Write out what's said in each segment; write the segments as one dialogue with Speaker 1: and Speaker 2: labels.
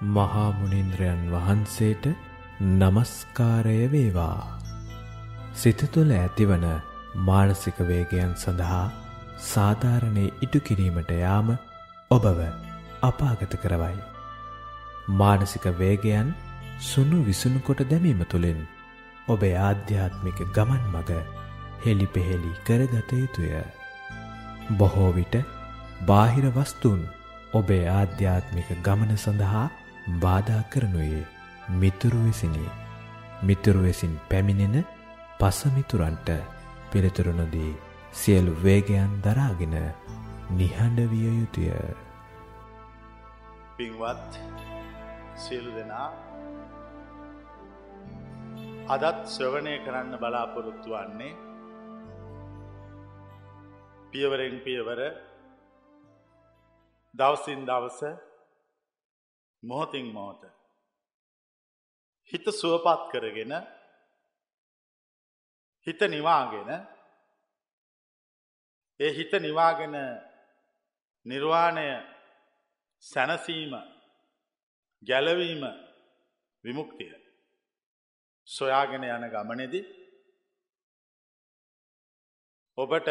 Speaker 1: මහා මුනින්ද්‍රයන් වහන්සේට নমස්කාරය වේවා. සිත තුළ ඇතිවන මානසික වේගයන් සඳහා සාධාරණේ ඉටු කිරීමට යාම ඔබව අපාගත කරවයි. මානසික වේගයන් සුණු විසුණු කොට දැමීම තුළින් ඔබේ ආධ්‍යාත්මික ගමන් මග හෙළි පෙහෙළි කරගත යුතුය. බොහෝ විට බාහිර වස්තුන් ඔබේ ආධ්‍යාත්මික ගමන සඳහා බාධා කරනුයේ මිතුරු විසිනි. මිතුරු විසින් පැමිණෙන පසමිතුරන්ට පිළිතුරු නොදී සියලු වේගයන් දරාගෙන නිහඬ විය යුතුය.
Speaker 2: පින්වත් සියලු දෙනා අදත් ශ්‍රවණය කරන්න බලාපොරොත්තු වන්නේ පියවරෙන් පියවර දවසින් දවස මොහොතින් මොහොත හිත සුවපත් කරගෙන හිත නිවාගෙන ඒ හිත නිවාගෙන නිර්වාණය සැනසීම ගැලවීම විමුක්තිය සොයාගෙන යන ගමනෙදි ඔබට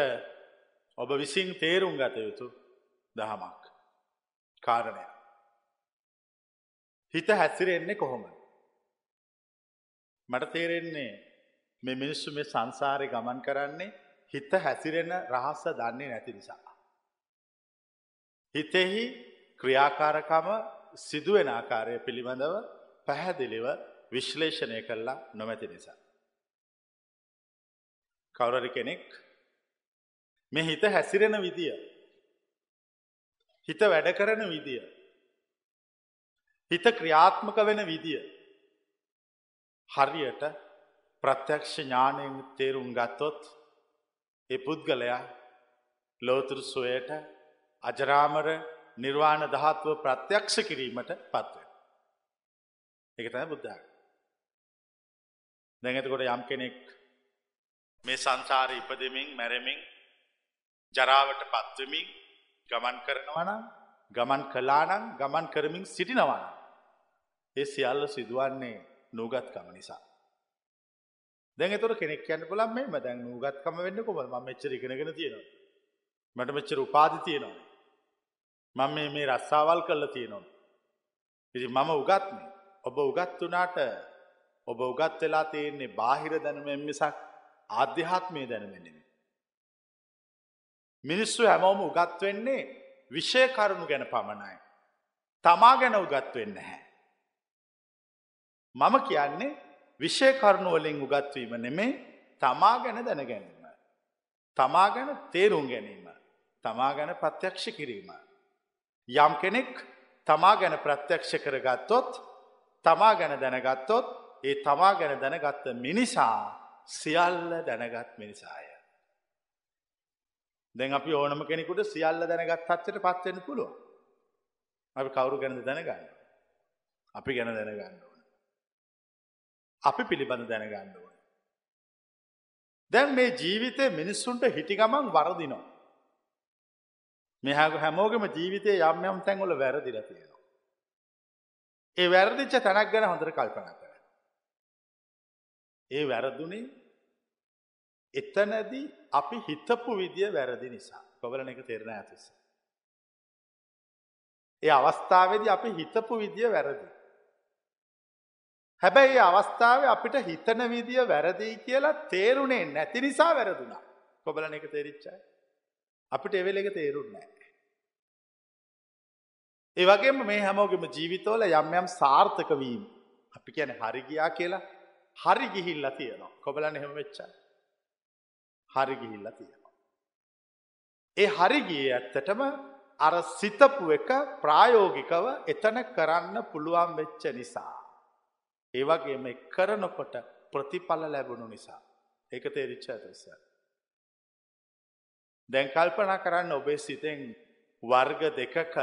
Speaker 2: ඔබ විසින් තේරුම් ගත යුතු දහමක් කාරණය. හිත හැසිරෙන්නේ කොහොම. මට තේරෙන්නේ මේ මිනිස්සු මේ සංසාරය ගමන් කරන්නේ හිත හැසිරෙන රහස්ස දන්නේ නැති නිසා. හිතෙහි ක්‍රියාකාරකම සිදුවෙන ආකාරය පිළිබඳව පැහැදිලිව විශ්ලේෂණය කරලා නොමැති නිසා. කවුරරි කෙනෙක් මේ හිත හැසිරෙන විදිය හිත වැඩ කරන විදිය හිත ක්‍රියාත්මක වෙන විදිය හරියට ප්‍රත්‍යක්ෂ ඥානයෙන් තේරුම් ගත්තොත් ඒ පුද්ගලයා ලෝතුරු සොයට අජරාමර නිර්වාණ ධාත්ව ප්‍රත්‍යක්ෂ කිරීමට පත්ව. එක තැන බුද්ධ. දැඟතකොට යම් කෙනෙක් මේ සංසාර ඉපදමින් මැරමින් ජරාවට පත්වමින් ගමන් කරනවනම් ගමන් කලානම් ගමන් කරමින් සිටිනවන. ඒ සියල්ල සිදුවන්නේ නූගත්කම නිසා. දැඟතොර කෙනෙක් යන්න පුළන් මේ දැන් නූගත්කම වෙන්න කොම ම මෙච්චර ඉගෙනගෙන තියෙනවා. මට මෙච්චර උපාධි තියෙනවා. මම මේ මේ රස්සාවල් කල්ල තියෙනවා. ඉති මම උගත්නේ ඔබ උගත් වනාට ඔබ උගත් වෙලා තියෙන්නේ බාහිර දැනුමෙන් මිසක් ආධ්‍යාත්මය දැනුවෙන්නෙමි. මිනිස්සු හැමෝම උගත් වෙන්නේ විෂය කරුණු ගැන පමණයි. තමා ගැන උගත් වෙන්න හැ. මම කියන්නේ විෂය කරුණුවලින් උගත්වීම නෙමේ තමා ගැන දැන ගැනීම. තමා ගැන තේරුම් ගැනීම. තමා ගැන ප්‍රත්‍යක්ෂ කිරීම. යම් කෙනෙක් තමා ගැන ප්‍රත්‍යක්ෂ කරගත්තොත් තමා ගැන දැනගත්තොත් ඒ තමා ගැන දැනගත්ත මිනිසා සියල්ල දැනගත් මිනිසාය. දැන් අපි ඕනම කෙනෙකුට සියල්ල දැනගත් හච්චට පත්වෙන්න පුළුව. අපි කවුරු ගැනද දැනගන්න. අපි ගැන දැනගන්න ඕන. අපි පිළිබඳ දැනගන්න ඕන. දැන් මේ ජීවිතය මිනිස්සුන්ට හිටිගමන් වරදිනවා. මෙහක හැමෝගම ජීවිතය යම් යම් තැන්වල වැරදිල තියෙනවා. ඒ වැරදිච්ච තැනක් ගැන හොඳර කල්පනා කර. ඒ වැරදුනේ එතනදී අපි හිතපු විදිය වැරදි නිසා කොවලන එක තෙරණ ඇතිස. ඒ අවස්ථාවේද අපි හිතපු විදිය වැරදි. හැබැයි ඒ අවස්ථාව අපිට හිතන විදිය වැරදිී කියලා තේරුණේ නැති නිසා වැරදුනා කොබලන එක තේරිච්චයි. අපිට එවෙල එක තේරුන්නෑ. ඒ වගේම මේ හැමෝගෙම ජීවිතවල යම් යම් සාර්ථක වීම අපි කියන හරිගියා කියලා හරි ගිහිල්ලා තියෙනවා කොබලන එහෙම වෙච්චා. හරි ගිහිල්ලා තියෙනවා. ඒ හරිගිය ඇත්තටම අර සිතපු එක ප්‍රායෝගිකව එතන කරන්න පුළුවන් වෙච්ච නිසා. ඒවගේම කරනකොට ප්‍රතිඵල ලැබුණු නිසා. ඒක තේරිච්ච ඇතස. දැන් කල්පනා කරන්න ඔබේ සිතෙන් වර්ග දෙකක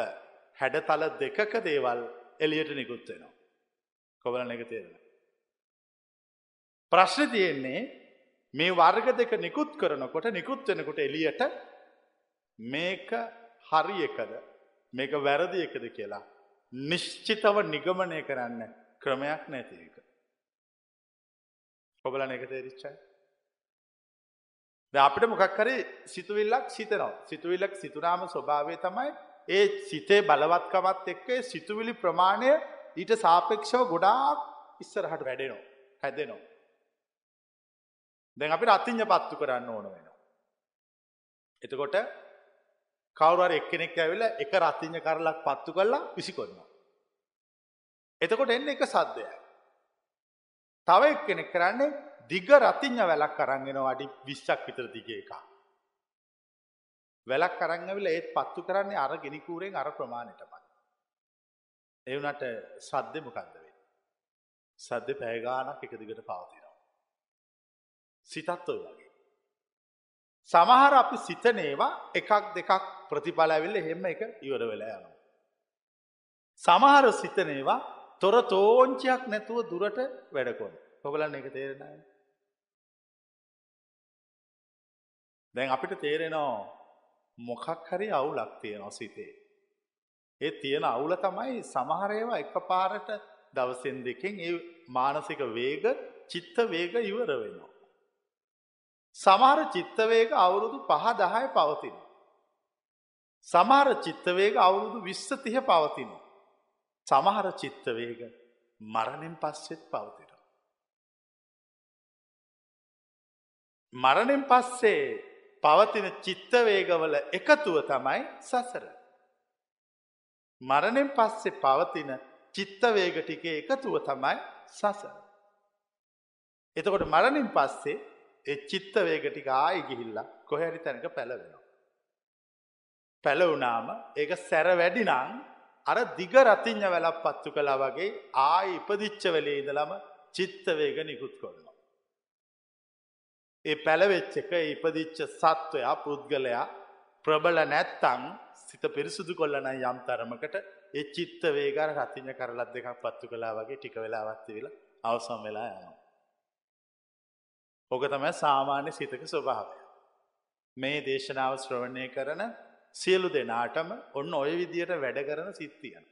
Speaker 2: හැඩතල දෙකක දේවල් එලියට නිකුත්වෙනවා. කොවල එක තේරෙන. ප්‍රශ්න තියෙන්නේ මේ වර්ග දෙක නිකුත් කරනකොට නිකුත් වෙනකොට එලියට මේක හරි එකද මේක වැරදි එකද කියලා නිශ්චිතව නිගමනය කරන්න ක්‍රමයක් නැති එක. ඔබලන එක තේරිච්චයි. අපිට මොකක් කරේ සිතුවිල්ලක් සිතනවා. සිතුවිල්ලක් සිතුනාම ස්වභාවය තමයි ඒ සිතේ බලවත්කමත් එක්ක සිතුවිලි ප්‍රමාණය ඊට සාපේක්ෂව ගොඩාක් ඉස්සරහට වැඩෙනවා. හැදෙනවා. දැන් අපි රතිං්ඥ පත්තු කරන්න ඕන වෙනවා. එතකොට කවුරුවර එක්කෙනෙක් ඇවිල එක රතිං්ඥ කරලක් පත්තු කරලා විසිකොන්නවා. එතකොට එන්න එක සද්ධයයි. තව එක් කෙනෙක් කරන්නේ දිග රතිං්ඥ වැලක් කරන්ගෙන අඩි විශ්චක් විතර දිගේ එක. වැලක් කරංගවිල ඒත් පත්තු කරන්නේ අර ගෙනනිකූරෙන් අර ප්‍රමාණයටමයි. එවනට සද්ධ මොකක්ද වේ. සද්ධ පෑගානක් එක දිගට පවතිනවා. සිතත් ඔය වගේ. සමහර අපි සිතනේවා එකක් දෙකක් ප්‍රතිඵල ඇවිල්ල එහෙම එක ඉවර වෙලා යනවා. සමහර සිතනේවා තොර තෝංචයක් නැතුව දුරට වැඩකොන් ඔබලන්න එක තේරෙනයි. දැන් අපිට තේරෙනවා මොකක් හරි අවුලක් තියෙනවා සිතේ. ඒ තියෙන අවුල තමයි සමහරේවා එක පාරට දවසෙන් දෙකෙන් ඒ මානසික වේග චිත්ත වේග ඉවර වෙනවා. සමහර චිත්තවේග අවුරුදු පහ දහය පවතින. සමහර චිත්තවේග අවුරුදු විශ්සතිහ පවතින. සමහර චිත්තවේග මරණින් පස්සෙත් පවතින. මරණින් පස්සේ පවතින චිත්තවේගවල එකතුව තමයි සසර. මරණෙන් පස්සේ පවතින චිත්තවේග ටිකේ එකතුව තමයි සසර. එතකොට මරණින් පස්සේ ඒ චිත්තවේග ටික ආයි ගිහිල්ලා කොහැරි තැනක පැලවෙනවා. පැලවුනාම ඒක සැර වැඩිනං අර දිග රතිං්ඥ වැලක් පත්තු කලා වගේ ආයි ඉපදිච්ච වෙලේ ඉදලම චිත්තවේග නිකුත් කොන්නවා. ඒ පැළවෙච්ච එක ඉපදිච්ච සත්වයා පුද්ගලයා ප්‍රබල නැත්තං සිත පිරිසුදු කොල්ලන යම් තරමකට ඒ චිත්ත වේගර රතිං්ඥ කරලත් දෙකක් පත්තු කලා වගේ ටික වෙලාවත්ති වෙලා අවසම් වෙලා යනවා. ඕක තමයි සාමාන්‍ය සිතක ස්වභාවය. මේ දේශනාව ශ්‍රවණය කරන සියලු දෙනාටම ඔන්න ඔය විදියට වැඩ කරන සිත්තියන.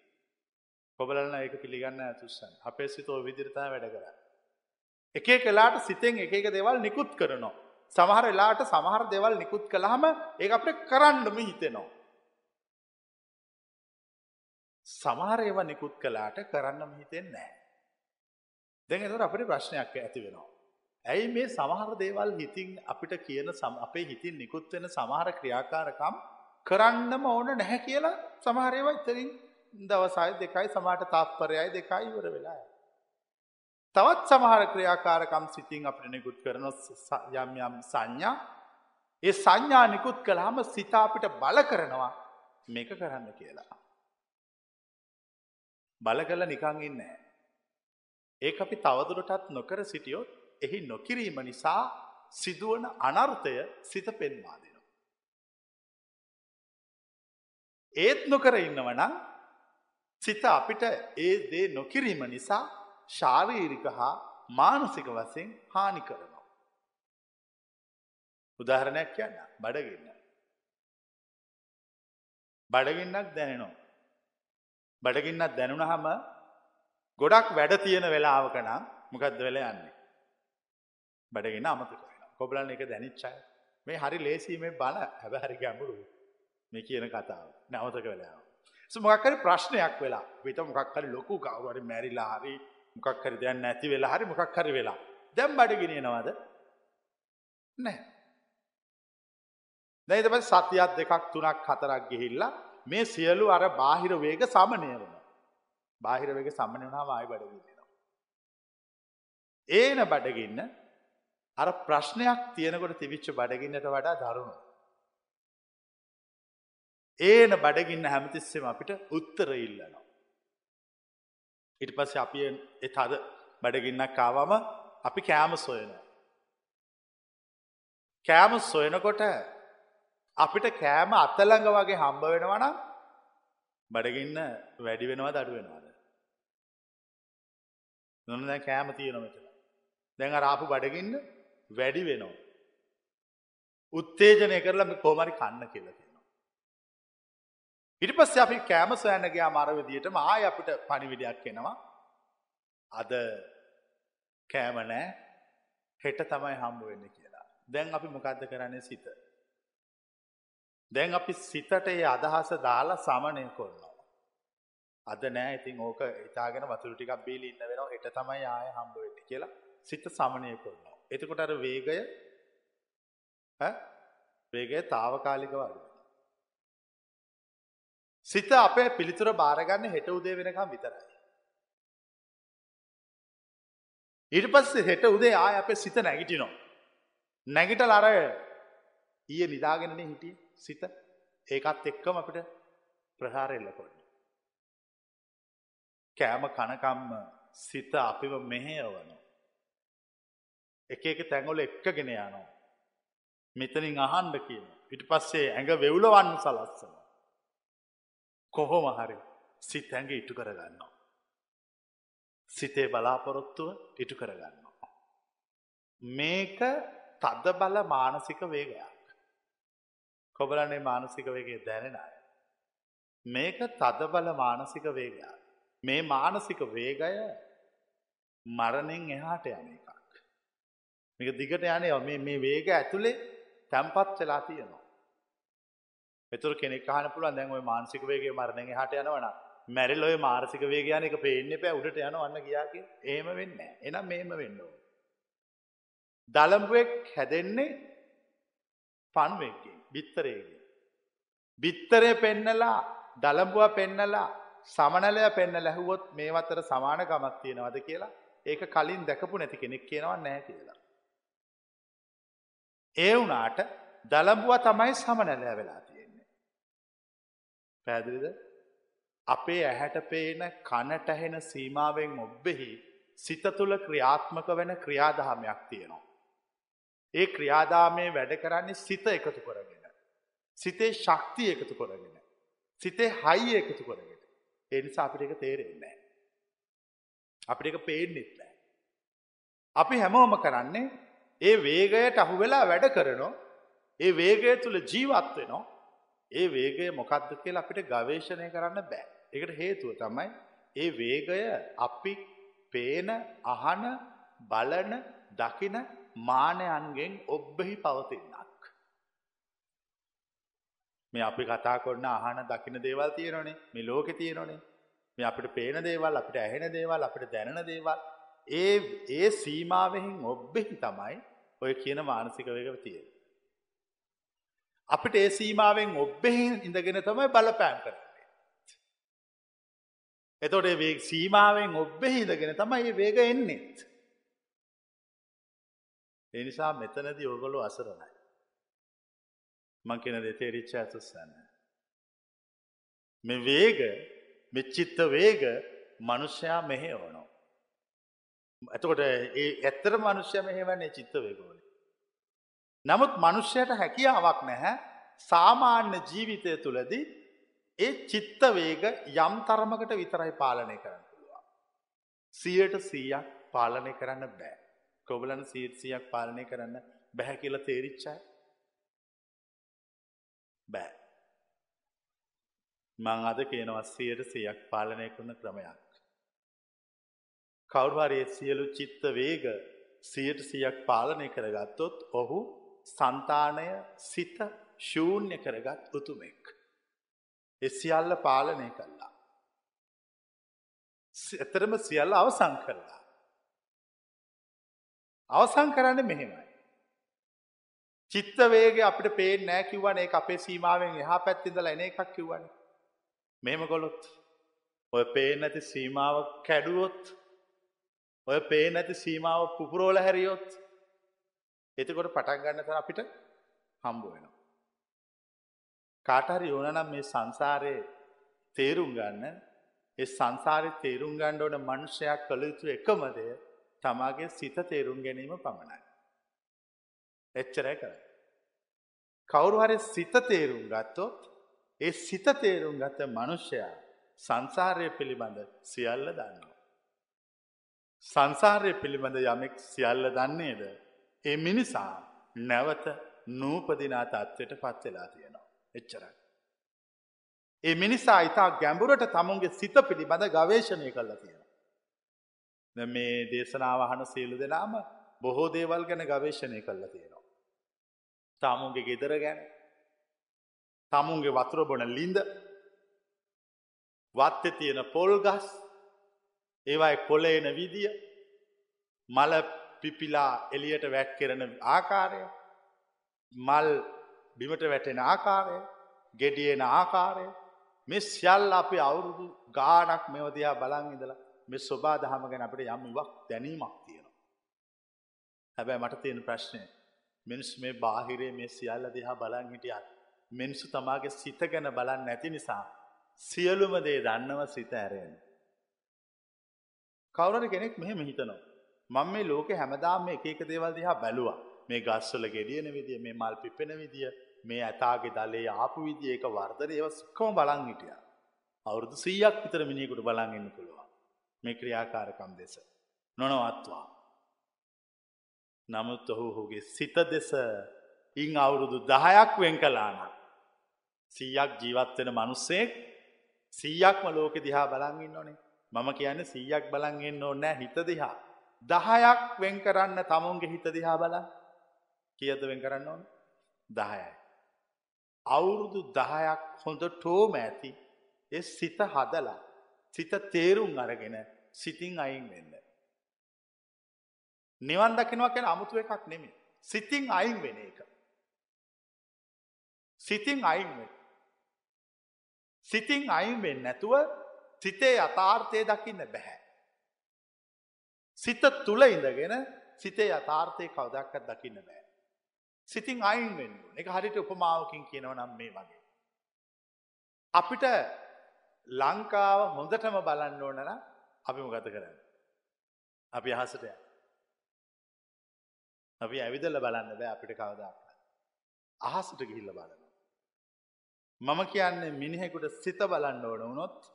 Speaker 2: කොබලන්න ඒක පිළිගන්න ඇතුස්සන් අපේ සිත ඔය විදිරතා වැඩ කර. එක කලාට සිතෙන් එක එක දෙවල් නිකුත් කරනවා. සමහර එලාට සමහර දෙවල් නිකුත් කළහම ඒ අපට කරන්නම හිතෙනවා. සමහර ඒව නිකුත් කලාට කරන්නම හිතෙන් නෑ. දැන් එතට අපට ප්‍රශ්නයක් ඇති වෙනවා. ඇයි මේ සමහර දේවල් හිතින් අපිට කියන සම අපේ හිතින් නිකුත් වෙන සමහර ක්‍රියාකාරකම් කරන්නම ඕන නැහැ කියලා සමහරේව ඉතරින් දවසයි දෙකයි සමාට තාප්පරයයි දෙකයි ඉවර වෙලා. තවත් සමහර ක්‍රියාකාරකම් සිතින් අපිට නිකුත් කරන යම් යම් සංඥා ඒ සංඥා නිකුත් කළාම සිත අපිට බල කරනවා මේක කරන්න කියලා. බල කළ නිකං ඉන්නේ. ඒක අපි තවදුරටත් නොකර සිටියොත් එහි නොකිරීම නිසා සිදුවන අනර්ථය සිත පෙන්වා ඒත් නොකර ඉන්නවනම් සිත අපිට ඒ දේ නොකිරීම නිසා ශාරීරික හා මානසික වසයෙන් හානි කරනවා. උදාහරණයක් කියන්න බඩගන්න. බඩගින්නක් දැනෙනවා. බඩගින්නක් දැනුණ හම ගොඩක් වැඩ තියෙන වෙලාවක නම් මොකක්ද වෙල යන්නේ. බඩගෙන අමතක කොබලන් එක දැනිච්චය මේ හරි ලේසීමේ බල හැබ හරි ගැඹුරු මේ කියන කතාව නැවතක වෙලාව. මොකක්කරි ප්‍රශ්නයක් වෙලා විත මොකක්කරි ලොකු කවුරරි මැරිලා හරි මොකක්කරි දැන් නැති වෙලා හරි මොකක්කරි වෙලා දැම් බඩගෙනනවාද නෑ. දැයිතම සතියක් දෙකක් තුනක් හතරක් ගිහිල්ලා මේ සියලු අර බාහිර වේග සමනය වන බාහිර වේග සම්මනය වනා ආයි බඩගන්නවා. ඒන බඩගන්න අර ප්‍රශ්නයක් තියෙනකොට තිවිච්ච බඩගින්නට වඩා දරුණු. ඒන බඩගින්න හැමතිස්සෙම අපිට උත්තර ඉල්ලනවා. ඉට පස්ස අපි එත් අද බඩගින්නක් කාවම අපි කෑම සොයනවා. කෑම සොයනකොට අපිට කෑම අත්තළඟ වගේ හම්බ වෙනවනම් බඩගින්න වැඩි වෙනවා දඩු වෙනවාද. නොන දැ කෑම තියෙනමට. දැන් අරාපු බඩගින්න වැඩි වෙනවා. උත්තේජනය කරලම කෝමරි කන්න කියල තියෙනවා. ඊට පස්සේ අපි කෑම සොයන්න ගියාම අර විදිහටම ආයෙ අපිට පණිවිඩයක් එනවා. අද කෑම නෑ හෙට තමයි හම්බ වෙන්නේ කියලා. දැන් අපි මොකද්ද කරන්නේ සිත? දැන් අපි සිතට ඒ අදහස දාලා සමනය කරනවා. අද නෑ ඉතින් ඕක හිතාගෙන වතුර ටිකක් බීලා ඉන්න වෙනවා හෙට තමයි ආයෙ හම්බ වෙන්නේ කියලා සිත සමනය කරනවා. එතකොට අර වේගය ඈ වේගය తాවකාලිකව අඩු සිත අපේ පිළිතුර බාරගන්න හෙට උදේ වෙනකම් විතරයි. ඊට පස්සේ හෙට උදේ ආය අපේ සිත නැගිටිනවා. නැගිටලා අර ඊයේ නිදාගෙනනේ හිටියේ සිත. ඒකත් එක්කම අපිට ප්‍රහාර එල්ල කරනවා. කෑම කනකම්ම සිත අපිව මෙහෙයවනවා. එක එක තැන්වල එක්කගෙන යනවා. මෙතනින් අහන්න කියනවා. ඊට පස්සේ ඇඟ වෙවුලවන්න සලස්සනවා. කොහොම හරි සිත ඇඟ ඉටු කරගන්නවා. සිතේ බලාපොරොත්තුව ඉටු කරගන්නවා. මේක තද බල මානසික වේගයක්. කොබලන්නේ මානසික වේගේ දැනෙන අය. මේක තද බල මානසික වේගයක්. මේ මානසික වේගය මරණෙන් එහාට යන එකක්. මේක දිගට යන්නේ මේ මේ වේග ඇතුලේ තැම්පත් වෙලා තියෙනවා. එතුර කෙනෙක් අහන්න පුළුවන් දැන් ওই මානසික වේගයේ මරණයෙන් එහාට යනවනම් මැරිලා ওই මානසික වේගය යන එක පේන්නේ නැහැ උඩට යනවන්න ගියා කිය. එහෙම වෙන්නේ නැහැ. එහෙනම් මෙහෙම වෙන්න ඕන. දලඹුවෙක් හැදෙන්නේ පණුවෙක්ගෙන්, බිත්තරයකින්. බිත්තරේ පෙන්නලා, දලඹුවා පෙන්නලා, සමනලය පෙන්නලා ඇහුවොත් මේ අතර සමානකමක් තියෙනවද කියලා ඒක කලින් දැකපු නැති කෙනෙක් කියනවා නැහැ කියලා. ඒ වුණාට දලඹුවා තමයි සමනලය වෙලා තියෙන්නේ. පැහැදිලිද? අපේ ඇහැට පේන කනට ඇහෙන සීමාවෙන් ඔබ්බෙහි සිත තුළ ක්‍රියාත්මක වෙන ක්‍රියාදාමයක් තියෙනවා. ඒ ක්‍රියාදාමයේ වැඩ කරන්නේ සිත එකතු කරගෙන. සිතේ ශක්තිය එකතු කරගෙන. සිතේ හයිය එකතු කරගෙන. ඒ නිසා අපිට ඒක තේරෙන්නේ නැහැ. අපිට ඒක පේන්නෙත් නැහැ. අපි හැමෝම කරන්නේ ඒ වේගයට අහු වෙලා වැඩ කරනවා. ඒ වේගය තුල ජීවත් වෙනවා. ඒ වේගය මොකක්ද කියලා අපිට ගවේෂණය කරන්න බෑ. ඒකට හේතුව තමයි ඒ වේගය අපි පේන, අහන, බලන, දකින මානයන්ගෙන් ඔබ්බෙහි පවතිනක්. මේ අපි කතා කරන අහන දකින දේවල් තියෙනවනේ. මේ ලෝකේ තියෙනවනේ. මේ අපිට පේන දේවල්, අපිට ඇහෙන දේවල්, අපිට දැනෙන දේවල් ඒ ඒ සීමාවෙන් ඔබ්බෙහි තමයි ඔය කියන මානසික වේග තියෙන්නේ. අපිට ඒ සීමාවෙන් ඔබ්බෙහි ඉඳගෙන තමයි බලපෑම් කරන්නේ. එතකොට මේ සීමාවෙන් ඔබ්බෙහි ඉඳගෙන තමයි මේ වේග එන්නේ. ඒ නිසා මෙතනදී ඔයගොල්ලෝ අසරණයි. මං කියන දේ තේරිච්ච ඇතුස්සන්න. මේ වේග මේ චිත්ත වේග මිනිසයා මෙහෙවනවා. එතකොට ඒ ඇත්තට මිනිසයා මෙහෙවන්නේ චිත්ත වේගවල. නමුත් මිනිසයාට හැකියාවක් නැහැ සාමාන්‍ය ජීවිතය තුළදී ඒ චිත්ත වේග යම් තරමකට විතරයි පාලනය කරන්න පුළුවන්. 100ට 100ක් පාලනය කරන්න බෑ. කොබලන 100ක් පාලනය කරන්න බැහැ කියලා තේරිච්ච අය බෑ. මං අද කියනවා 100ට 100ක් පාලනය කරන ක්‍රමයක්. කවුරු හරි සියලු චිත්ත වේග 100%ක් පාලනය කරගත්තොත් ඔහු సంతානය සිත ශූන්‍ය කරගත් උතුමෙක්. ඒ සියල්ල පාලනය කළා. ඇතරම සියල්ල අවසන් කළා. අවසන් කරන්නේ මෙහෙමයි. චිත්ත වේගය අපිට පේන්නේ නැහැ කිව්වනේ ඒක අපේ සීමාවෙන් එහා පැත්තේ ඉඳලා එන එකක් කිව්වනේ. මෙහෙම කළොත් ඔය පේන්නේ නැති සීමාව කැඩුවොත් ඔය පේන්නේ නැති සීමාව පුපුරවල හැරියොත් එතකොට පටන් ගන්න තර අපිට හම්බ වෙනවා. කාට හරි ඕන නම් මේ සංසාරේ තේරුම් ගන්න ඒ සංසාරේ තේරුම් ගන්න ඕන මනුෂ්‍යයා කළ යුතු එකම දේ තමාගේ සිත තේරුම් ගැනීම පමණයි. එච්චරයි කරන්නේ. කවුරු හරි සිත තේරුම් ගත්තොත් ඒ සිත තේරුම් ගත මනුෂ්‍යයා සංසාරය පිළිබඳ සියල්ල දන්නවා. සංසාරය පිළිබඳ යමෙක් සියල්ල දන්නේද ඒ මිනිසා නැවත නූපදිනා තත්ත්වයට පත් වෙලා තියෙනවා. එච්චරයි. ඒ මිනිසා ඉතා ගැඹුරට තමුන්ගේ සිත පිළිබඳ ගවේශණය කරලා තියෙන. මේ දේශනාවහන සියලු දෙනාම බොහෝ දේවල් ගැන ගවේශණය කරලා තියෙනවා. තමුන්ගේ ගෙදර ගැන තමුන්ගේ වතුර බොන ලින්ද වත්ත තියෙන පොල්ගස් ඒවයි කොලේන විදිය මල පිපිලා එලියට වැැක් කරන ආකාරය මල් බිමට වැටෙන ආකාරය ගෙඩියෙන ආකාරය මේ සියල් අපි අවුරුදු ගානක් මෙවදයා බලන් ඉඳලා මේ ස්වබා දහම ගැන අපට යම් ඉවක් දැනීමක් තියෙනවා. හැබැයි මට තියෙන ප්‍රශ්නය මිනිස් මේ බාහිරේ මේ සියල්ල දිහා බලන් හිටියත් මිනිස්සු තමාගේ සිත ගැන බලන් නැති නිසා සියලුම දේ දන්නව සිත ඇරෙන්. කවුරට කෙනෙක් මෙහෙම හිතනවා. මං මේ ලෝක හැමදාම මේ එක එක දේවල් දිහා බැලුවා මේ ගස්වල ගෙඩියන විදිිය මේ මල් පිපෙන විදිිය මේ ඇතාගේ දලේ ආපු විදි ඒක වර්ධන ඒව සික්කම බලන් හිටිය. අවුරුදු සීයක් විතර මිනිකුට බලන්ගන්න පුළුවන් මේ ක්‍රියාකාරකම් දෙස. නොනවත්වා. නමුත් ඔහු හුගේ සිත දෙස ඉං අවුරුදු දහයක් වෙන් කලාන. සීයක් ජීවත්වෙන මනුස්සෙක් සීයක්ම ලෝක දිහා බලංගන්න ඕනේ මම කියන්න සීයක් බලන්ගෙන් ඕනෑ හිත දිහා. දහයක් වෙන් කරන්න තමුන්ගේ හිත දිහා බලන් කියද වෙන් කරන්න ඕන දහයයි. අවුරුදු දහයක් හොඳ ටෝම ඇති එ සිත හදලා සිත තේරුම් අරගෙන සිතින් අයින් වෙන්න. නිවන් දකිනවා කැන අමුතුව එකක් නෙමේ. සිතින් අයින් වෙන එක. සිතින් අයින් වෙන. සිතින් අයින් වෙන් නැතුව සිතේ යථාර්ථය දකින්න බැහැ. සිත තුළ ඉඳගෙන සිතේ යථාර්ථය කවදක්කත් දකින්න බෑ. සිතින් අයින් වෙන්න එක හරිට උපමාවකින් කියනව නම් මේ වගේ. අපිට ලංකාව හොඳටම බලන්න ඕනන අපිම ගත කරන්න. අපි අහසටය. අපි ඇවිදල බලන්න බෑ අපිට කවදක්. අහසට ගිහිල්ල බලන්න. මම කියන්නේ මිනිහෙකුට සිත බලන්න ඕන වුණොත්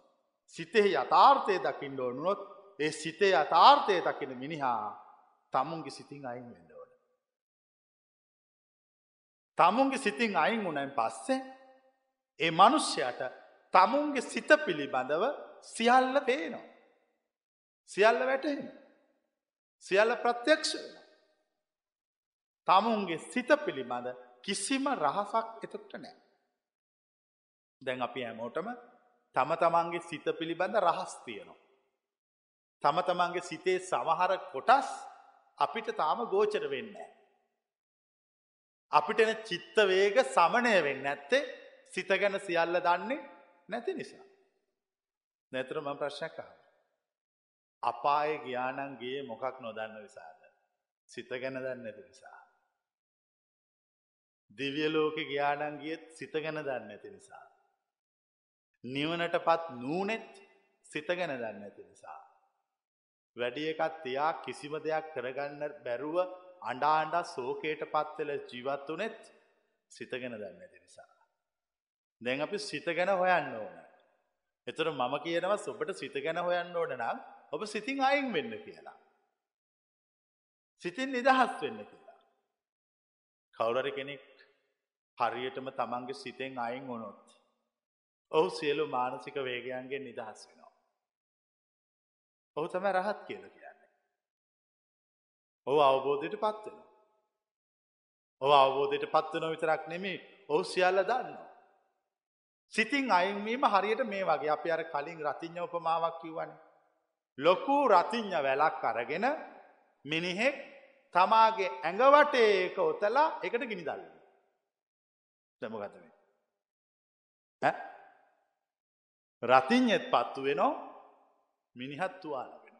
Speaker 2: සිතෙහි යථාර්ථය දකිින් ඕනුනොත් ඒ සිතේ යථාර්ථය දකින මිනිහා තමුන්ගේ සිතින් අයින් වෙන්න ඕන. තමුන්ගේ සිතින් අයින් වුණයින් පස්සේ ඒ මනුෂ්‍යයට තමුන්ගේ සිත පිළිබඳව සියල්ල පේනවා. සියල්ල වැටහෙන. සියල්ල ප්‍රත්‍යක්ෂ වෙන. තමුන්ගේ සිත පිළිබඳ කිසිම රහසක් එතකට නෑ. දැන් අපි ඇමෝටම තම තමන්ගේ සිත පිළිබඳ රහස් තියනවා. තම තමන්ගේ සිතේ සමහර කොටස් අපිට තාම ගෝචර වෙන්න. අපිට එන චිත්තවේග සමනය වෙන්න ඇත්තේ සිත ගැන සියල්ල දන්නේ නැති නිසා. නැතරම ප්‍රශ්නයක් අහ. අපාය ග්‍යානන්ගේ මොකක් නොදන්න විසාද. සිත ගැන දන්න ඇති නිසා. දිවියලෝක ග්‍යානන්ගේත් සිත ගැන දන්න ඇති නිසා. නිවනට පත් නූනෙත් සිත ගැන දන්න ඇති නිසා. වැඩි එකත් තියා කිසිම දෙයක් කරගන්න බැරුව අඩාන්ඩා සෝකයට පත්වෙල ජීවත් වනෙත් සිත ගැන දන්න ඇති නිසා. දැන් අපි සිත ගැන හොයන්න ඕන. එතුර මම කියනවා සොබට සිත ගැන හොයන්න ඕන නම් ඔබ සිතින් අයින් වෙන්න කියලා. සිතින් නිදහස් වෙන්න කියලා. කවුරරි කෙනෙක් හරියටම තමන්ගේ සිතෙන් අයින් වුණොත් ඔහු සියලු මානසික වේගයන්ගේ නිදහස් වෙනවා. ඔහු තම රහත් කියල කියන්නේ. ඔහු අවබෝධයට පත්වෙන. ඔහු අවබෝධයට පත්වන විතරක් නෙමේ ඔහු සියල්ල දන්න. සිතින් අයින්වීම හරියට මේ වගේ අපි අර කලින් රතිඥ උපමාවක් කිව්වන. ලොකු රතිඥ වැලක් අරගෙන මිනිහෙක් තමාගේ ඇඟවටේ ඒක ඔතලා එකට ගිනිදල්ල. දැමගතවේ. රතිං්ඥෙත් පත්තු වෙනෝ මිනිහත් තුවාල වෙන.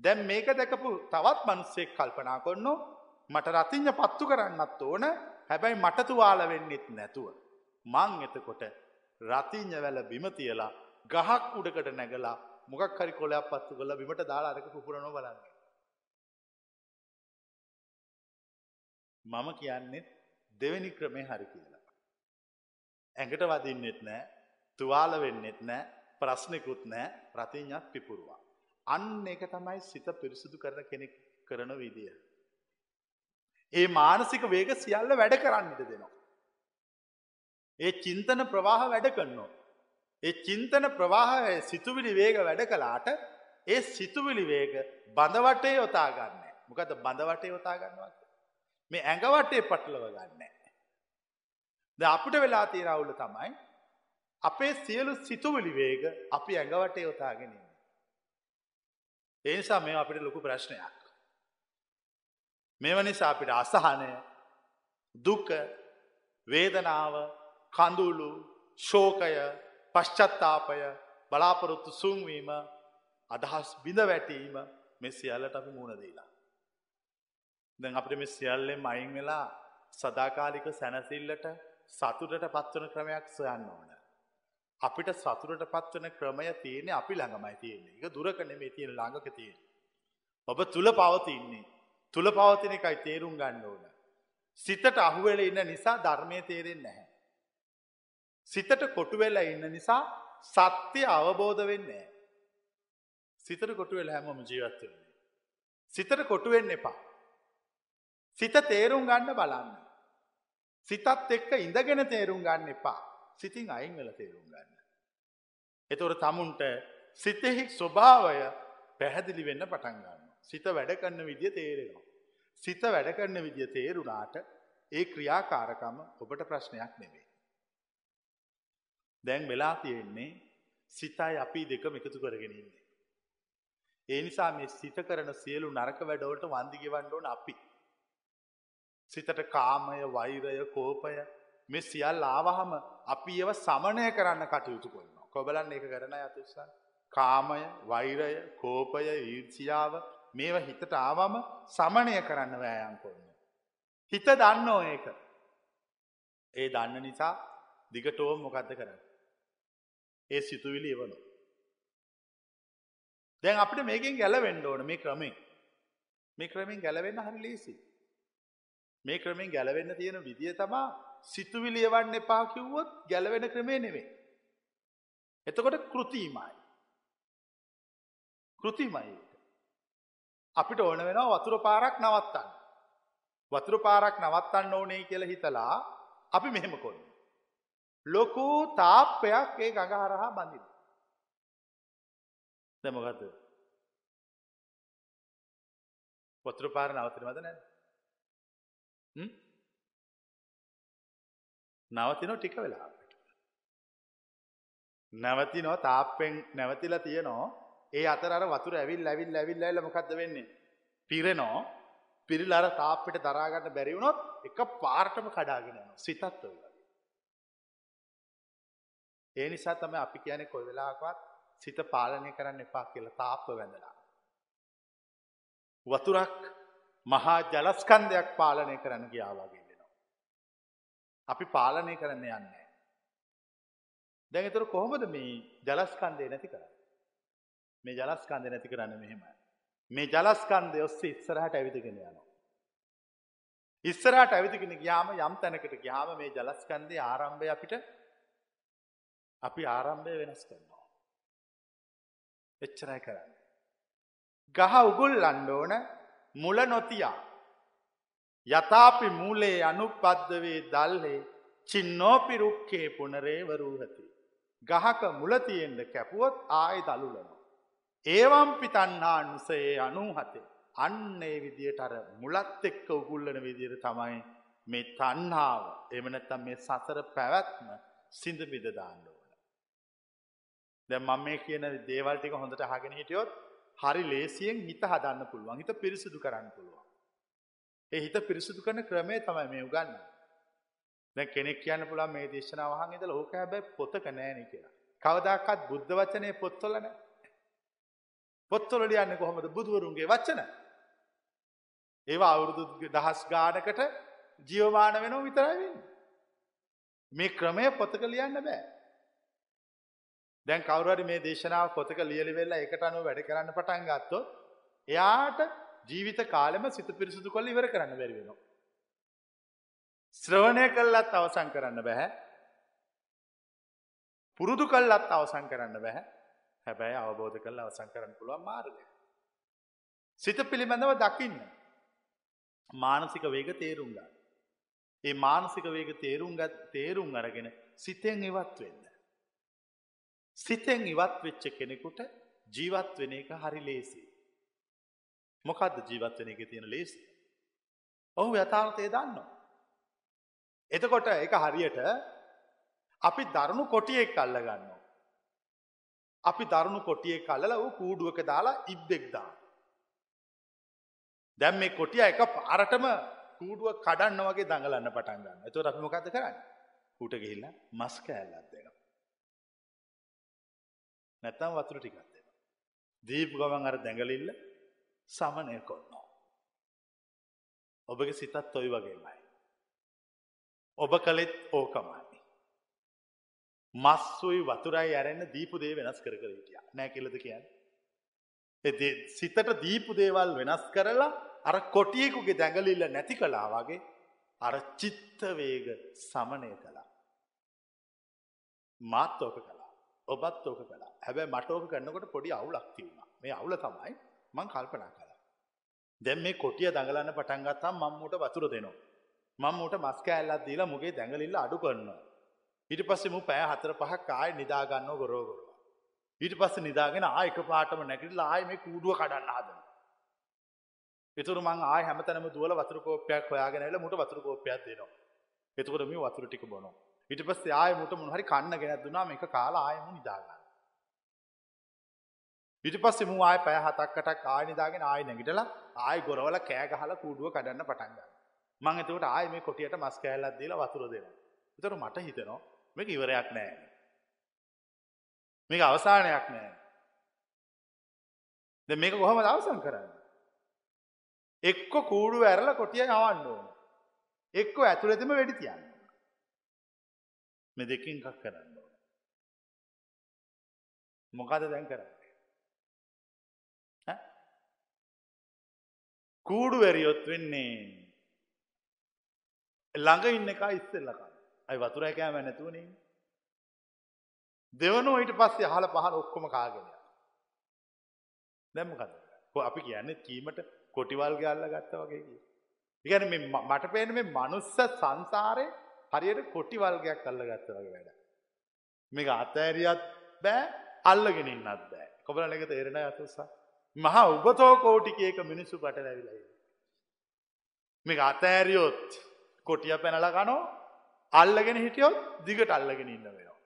Speaker 2: දැම් මේක දැකපු තවත් මනුස්සෙක් කල්පනා කොන්න මට රතිං්ඥ පත්තු කරන්නත් ඕන හැබැයි මට තුවාල වෙන්නෙත් නැතුව. මං එතකොට රතිං්ඥ වැල බිමතියලා ගහක් උඩකට නැගලා මොකක් හරි කොලයක් පත්තු කළ බිමට දාලා අරක පුරණො බලන්න. මම කියන්නේ දෙවැනි ක්‍රමේ හරි කියලා. ඇඟට වදින්නෙත් නෑ තුවාල වෙන්නෙත් නෑ ප්‍රශ්නකුත් නෑ ප්‍රතිඥත් පිපුරුවා. අන්න එක තමයි සිත පිරිසිදු කරන කෙනෙක් කරන විදිය. ඒ මානසික වේග සියල්ල වැඩ කරන්නට දෙනවා. ඒ චින්තන ප්‍රවාහ වැඩ කරනවා. ඒ චින්තන ප්‍රවාහය සිතුවිලි වේග වැඩ කලාට ඒ සිතුවිලි වේග බඳවටේ යොතා ගන්න. මොකද බඳවටේ යොතා ගන්නවා. මේ ඇඟවටේ පටලව ගන්න. ද අපිට වෙලා තියෙන අවුල තමයි අපේ සියලු සිතුවිලි වේග අපි ඇඟවටේ යොතාගෙන ඉන්නේ. ඒ නිසා මේ අපිට ලොකු ප්‍රශ්නයක්. මේව නිසා අපිට අසහනය දුක වේදනාව කඳුළු ශෝකය පශ්චත්තාපය බලාපොරොත්තු සුන්වීම අදහස් බිඳ වැටීම මෙ සියල්ලට අපි මුණ දීලා. දැන් අපිට මෙ සියල්ලෙන් අයින් වෙලා සදාකාලික සැනසිල්ලට සතුටට පත්වන ක්‍රමයක් සොයන්න ඕන. අපිට සතුරට පත්වන ක්‍රමය තියෙන්නේ අපි ළඟමයි තියෙන්නේ එක දුරක නෙමේ තියෙන ළඟක තියෙන. ඔබ තුළ පවතින්නේ තුළ පවතින එකයි තේරුම් ගන්න ඕන. සිතට අහුවෙල ඉන්න නිසා ධර්මය තේරෙන් නැහැ. සිතට කොටුවෙල්ල ඉන්න නිසා සත්‍යය අවබෝධ වෙන්නේ. සිතට කොටුවෙල හැමම ජීවත්වන්නේ. සිතට කොටුවෙන්න එපා. සිත තේරුම් ගන්න බලන්න. සිතත් එක්ක ඉඳගෙන තේරුම් ගන්න එපා. සිතින් අයින් වෙල තේරුම් ගන්න. එතොට තමුන්ට සිතෙහි ස්වභාවය පැහැදිලි වෙන්න පටන් ගන්න. සිත වැඩ කරන්න විදිය තේරෙනවා. සිත වැඩ කරන්න විදිය තේරුණාට ඒ ක්‍රියාකාරකම ඔබට ප්‍රශ්නයක් නෙවේ. දැන් වෙලා තියෙන්නේ සිතයි අපි දෙකම එකතු කරගෙනන්නේ. ඒ නිසා මේ සිත කරන සියලු නරක වැඩවලට වන්දිගෙවන්න ඕන අපි. සිතට කාමය වෛරය කෝපය මෙ සියල් ආවහම අපි ඒව සමනය කරන්න කටයුතු කොන්නවා. කොබලන් එක කරන අතුස්සන්. කාමය වෛරය කෝපය ඊර්සියාව මේව හිතට ආවම සමනය කරන්න වෑයන් කොන්න. හිත දන්න ඕ ඒක. ඒ දන්න නිසා දිගටෝම් මොකක්ද කරන්න. ඒ සිතුවිලි එවනු. දැන් අපිට මේකින් ගැලවෙන්න ඕන මේ ක්‍රමේ මේ ක්‍රමින් ගැලවෙන්න හරි ලේසි. මේ ක්‍රමින් ගැලවෙන්න තියෙන විදිය තමා සිතුවිලියවන්න එපා කිව්වොත් ගැලවෙන ක්‍රමේ නෙවේ. එතකොට කෘතිීමයි. කෘතිමයි. අපිට ඕන වෙනවා වතුර පාරක් නවත්තන්න. වතුර පාරක් නවත්තන්න ඕනේ කියල හිතලා අපි මෙහෙම කොන්න. ලොකු තාප්පයක් ඒ ගඟ හරහා බඳින. දැමගත වතුර පාර නවතිනවද නැ නවතිනෝ ටික වෙලාට. නැවතිනෝ තාප්පෙන් නැවතිල තියනෝ ඒ අතර වතුර ඇවිල් ඇවිල් ඇවිල් ඇල්ල මොකක්ද වෙන්නේ. පිරෙනෝ පිරිල් අර තාප්පිට දරාගන්න බැරිවුණොත් එක පාර්ටම කඩාගෙන යන සිතත් ඔය. ඒ නිසා තම අපි කියන කොයි වෙලාකවත් සිත පාලනය කරන්න එපා කියලා තාප්ප වැඳලා. වතුරක් මහා ජලස්කන්දයක් පාලනය කරන්න ගියාවගේ වෙනවා. අපි පාලනය කරන්න යන්නේ. දැඟතුර කොහොමද මේ ජලස්කන්දය නැති කර. මේ ජලස්කන්ද නැති කරන්න මෙහෙම. මේ ජලස්කන්දය ඔස්සේ ඉස්සරහට ඇවිදගෙන යනවා. ඉස්සරහට ඇවිදිගෙන ගියාම යම් තැනකට ගියාම මේ ජලස්කන්දේ ආරම්භය අපිට අපි ආරම්භය වෙනස් කරනවා. එච්චරයි කරන්න. ගහ උගුල් අන්ඩෝන මුල නොතියා. යථාපි මූලේ අනුපද්දවේ දල්හේ චින්නෝපිරුක්කේ පුනරේවරූහති. ගහක මුලතියෙන්ට කැපුවොත් ආය දළුලනවා. ඒවම්පි තන්හා නුසයේ අනූහතේ. අන්නේ විදියට අර මුලත් එක්ක උගුල්ලන විදිර තමයි මේ තන්හාාව එමනැත්තම් මේ සසර පැවැත්ම සිින්ද බිදදාන්න ඕන. දැ මම මේ කියන දේවල්ටික හොඳට හගෙන හිටියොත් හරි ලේසියෙන් හිත හදන්න පුළුවන් හිත පිරිසිදු කරන්න පුළුවන්. ඒ හිත පිරිසිදු කරන ක්‍රමේ තමයි මේ උගන්න. දැ කෙනෙක් කියන්න පුළා මේ දේශනාවහන් ඉද ලෝක හැබැයි පොතක නෑන කියලා. කවදක්කත් බුද්ධ වචනය පොත්තොලන පොත්තොල ලියන්න කොහොමද බුදුවරුන්ගේ වච්චන. ඒවා අවුරුදු දහස් ගානකට ජීවමාන වෙනෝ විතරයිවෙන්න. මේ ක්‍රමය පොතක ලියන්න බෑ. දැන් කවුරරි මේ දේශනාව පොතක ලියලි වෙල්ලා එකට අනුව වැඩ කරන්න පටන් ගත්තොත් එයාට ජීවිත කාලෙම සිත පිරිසුදු කොල්ල ඉවර කරන්න බැරි වෙනවා. ශ්‍රවණය කල්ලත් අවසං කරන්න බැහැ. පුරුදු කල්ලත් අවසං කරන්න බැහැ හැබැයි අවබෝධ කළ අවසං කරන්න පුළුවන් මාර්ගය. සිත පිළිබඳව දකින්න. මානසික වේග තේරුම් ගන්න. ඒ මානසික වේග තේරුම් ගත් තේරුම් අරගෙන සිතෙන් ඉවත් වෙන්න. සිතෙන් ඉවත් වෙච්ච කෙනෙකුට ජීවත් වෙන එක හරි ලේසි. මොකක්ද ජීවත් වෙන එක තියෙන ලේසි. ඔහු යථාර්ථය දන්නවා. එතකොට එක හරියට අපි දරුණු කොටියෙක් අල්ල ගන්නවා. අපි දරුණු කොටියෙක් අල්ලලා ඌ කූඩුවක දාලා ඉබ්බෙක් දාන. දැන් මේ කොටිය එක පාරටම කූඩුව කඩන්න වගේ දඟලන්න පටන් ගන්න. එතකොට අපි මොකද්ද කරන්නේ? ඌට ගිහිල්ලා මස් කෑල්ලක් දෙනවා. නැත්තම් වතුර ටිකක් දෙනවා. දීපු ගමන් අර දැඟලිල්ල සමනය කරනවා. ඔබගේ සිතත් ඔයි වගේමයි. ඔබ කළෙත් ඕකමයි. මස්සුයි වතුරයි ඇරෙන්න දීපු දේ වෙනස් කර කර හිටිය නෑ කෙලද කියන්න. සිතට දීපු දේවල් වෙනස් කරලා අර කොටියෙකුගේ දැඟලිල්ල නැති කලා වගේ අර චිත්තවේග සමනය කළා. මාත් ඕක කලා ඔබත් ඕක කලා හැබැ මටෝක කරන්නකොට පොඩි අවුලක් තිවුණා මේ අවුල තමයි මං කල්පනා කලා. දැන් මේ කොටිය දඟලන්න පටන්ගත්තාම් මම්මූට වතුර දෙනවා. මම්මූට මස් කෑල්ලත් දීලා මුගේ දැඟලිල්ල අඩු කරනවා. ඊට පස්සේ මු පෑ හතර පහක් ආය නිදාගන්නව ගොරෝගොරවා. ඊට පස්ස නිදාගෙන ආයක පාටම නැකිටලා ආය මේ කූඩුව කඩන්න හදන. එතුර මං ආය හැමතැනම දුවල වතුර කෝපයක් හොයාගෙනල මුට වතුර කෝපයක් දෙනවා. එතකොට මේ වතුර ටික බොනවා. ඊට පස්සේ ආය මුට මොහරි කන්න ගෙනත් දුනා මේක කාලා ආයමු නිදාගන්න. ඊට පස්සේ මු ආය පෑ හතක්කටක් ආය නිදාගෙන ආය නැගිටලා ආය ගොරවල කෑ ගහලා කූඩුව කඩන්න පටන් ගන්නවා. මං එතකොට ආය මේ කොටියට මස් කෑල්ලක් දීලා වතුර දෙනවා. එතකොට මට හිතෙනවා මේක ඉවරයක් නෑ. මේක අවසානයක් නෑ. දැන් මේක කොහොමද අවසන් කරන්නේ? එක්ක කූඩු ඇරලා කොටිය යවන්න ඕන. එක්ක ඇතුළතම වෙඩි තියන්න. මේ දෙකින් එකක් කරන්න ඕන. මොකද දැන් කරන්නේ? කූඩු වැරියොත් වෙන්නේ. ළඟ ඉන්න එක ඉස්සෙල්ලකා අයි වතුර කෑම නැතුවනේ. දෙවනෝ ඊට පස්සේ අහල පහල ඔක්කොම කාගෙන දැම්මකද අපි කියන්නේ කීමට කොටිවල්ගේ අල්ල ගත්ත වගේ ඉගැන මට පේන මේ මනුස්ස සංසාරය හරියට කොටිවල්ගයක් අල්ල ගත්ත වගේ වැඩ මේක අතඇරියත් බෑ අල්ලගෙන ඉන්නත් බෑ. කොබල එක තේරෙන අතුසා මහා උබතෝ කෝටිකයක මිනිස්සු පට නැවිලයි මේක අතෑරියොත් කොටිය පැනල කනෝ අල්ලගෙන හිටියොත් දිගට අල්ලගෙන ඉන්න වෙනවා.